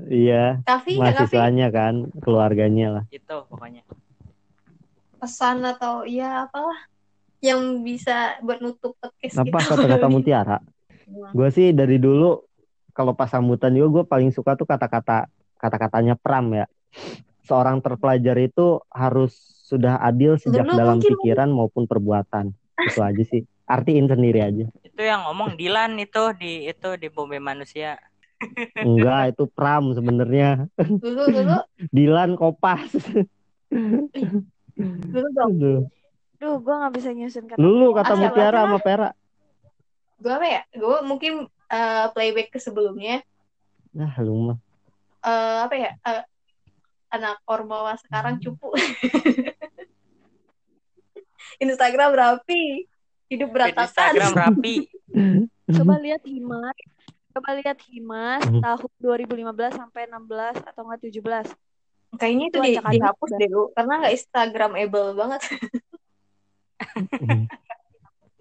iya, Kavi mahasiswanya kan, keluarganya lah. itu pokoknya. pesan atau ya apalah yang bisa buat nutup podcast Apa kita. kata-kata mutiara? Gue sih dari dulu kalau pas sambutan juga gue paling suka tuh kata-kata kata-katanya Pram ya. Seorang terpelajar itu harus sudah adil sejak Dulu dalam mungkin- pikiran maupun perbuatan. Itu aja sih. Artiin sendiri aja. Itu yang ngomong Dilan itu di itu di bumi manusia. Enggak, itu Pram sebenarnya. dulu dulu Dilan Kopas. dulu dong. Duh, gue nggak bisa nyusun kata. Lulu kata Ah, Mutiara sama Pera. gue apa ya gue mungkin eh, playback ke sebelumnya Nah, lu mah. Eh, apa ya eh, anak ormawa sekarang cupu Instagram rapi hidup Di berantakan Instagram rapi. Coba lihat Himas. Coba lihat Himas Hmm. tahun 2015 sampai 16 atau enggak 17. kayaknya itu Itu di, dihapus deh lu karena nggak Instagramable banget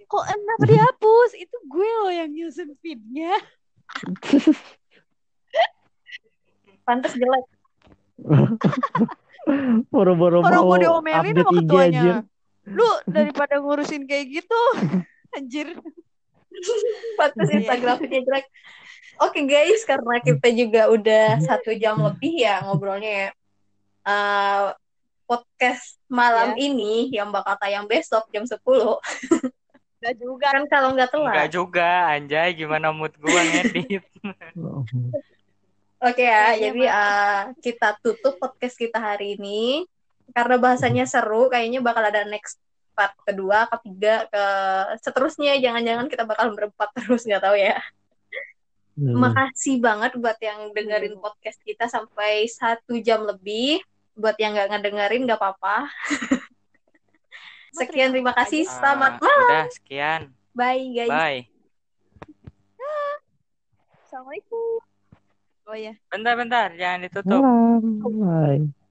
Kok kenapa dihapus? Itu gue loh yang nyusun feednya. pantas jelek Boro-boro Orang mau update sama IG ketuanya. Lu daripada ngurusin kayak gitu. Anjir. pantas Iya. Instagramnya jelek oke guys karena kita juga udah satu jam lebih ya ngobrolnya ya Eh, podcast malam ini yang bakal tayang besok jam 10 Enggak juga. kan kalau nggak telat Enggak juga, anjay. Gimana mood gua ngedit? Oke ya, Iya, jadi eh, kita tutup podcast kita hari ini karena bahasanya seru, kayaknya bakal ada next part kedua, ketiga, ke seterusnya. Jangan-jangan kita bakal berempat terus nggak tahu ya. Hmm. Makasih banget buat yang dengerin podcast kita sampai satu jam lebih. Buat yang nggak ngedengerin nggak apa-apa. Sekian terima kasih, selamat Ah, malam, Udah, sekian. bye guys. Bye. Assalamualaikum. Oh ya. Bentar-bentar, jangan ditutup. Malam. Bye.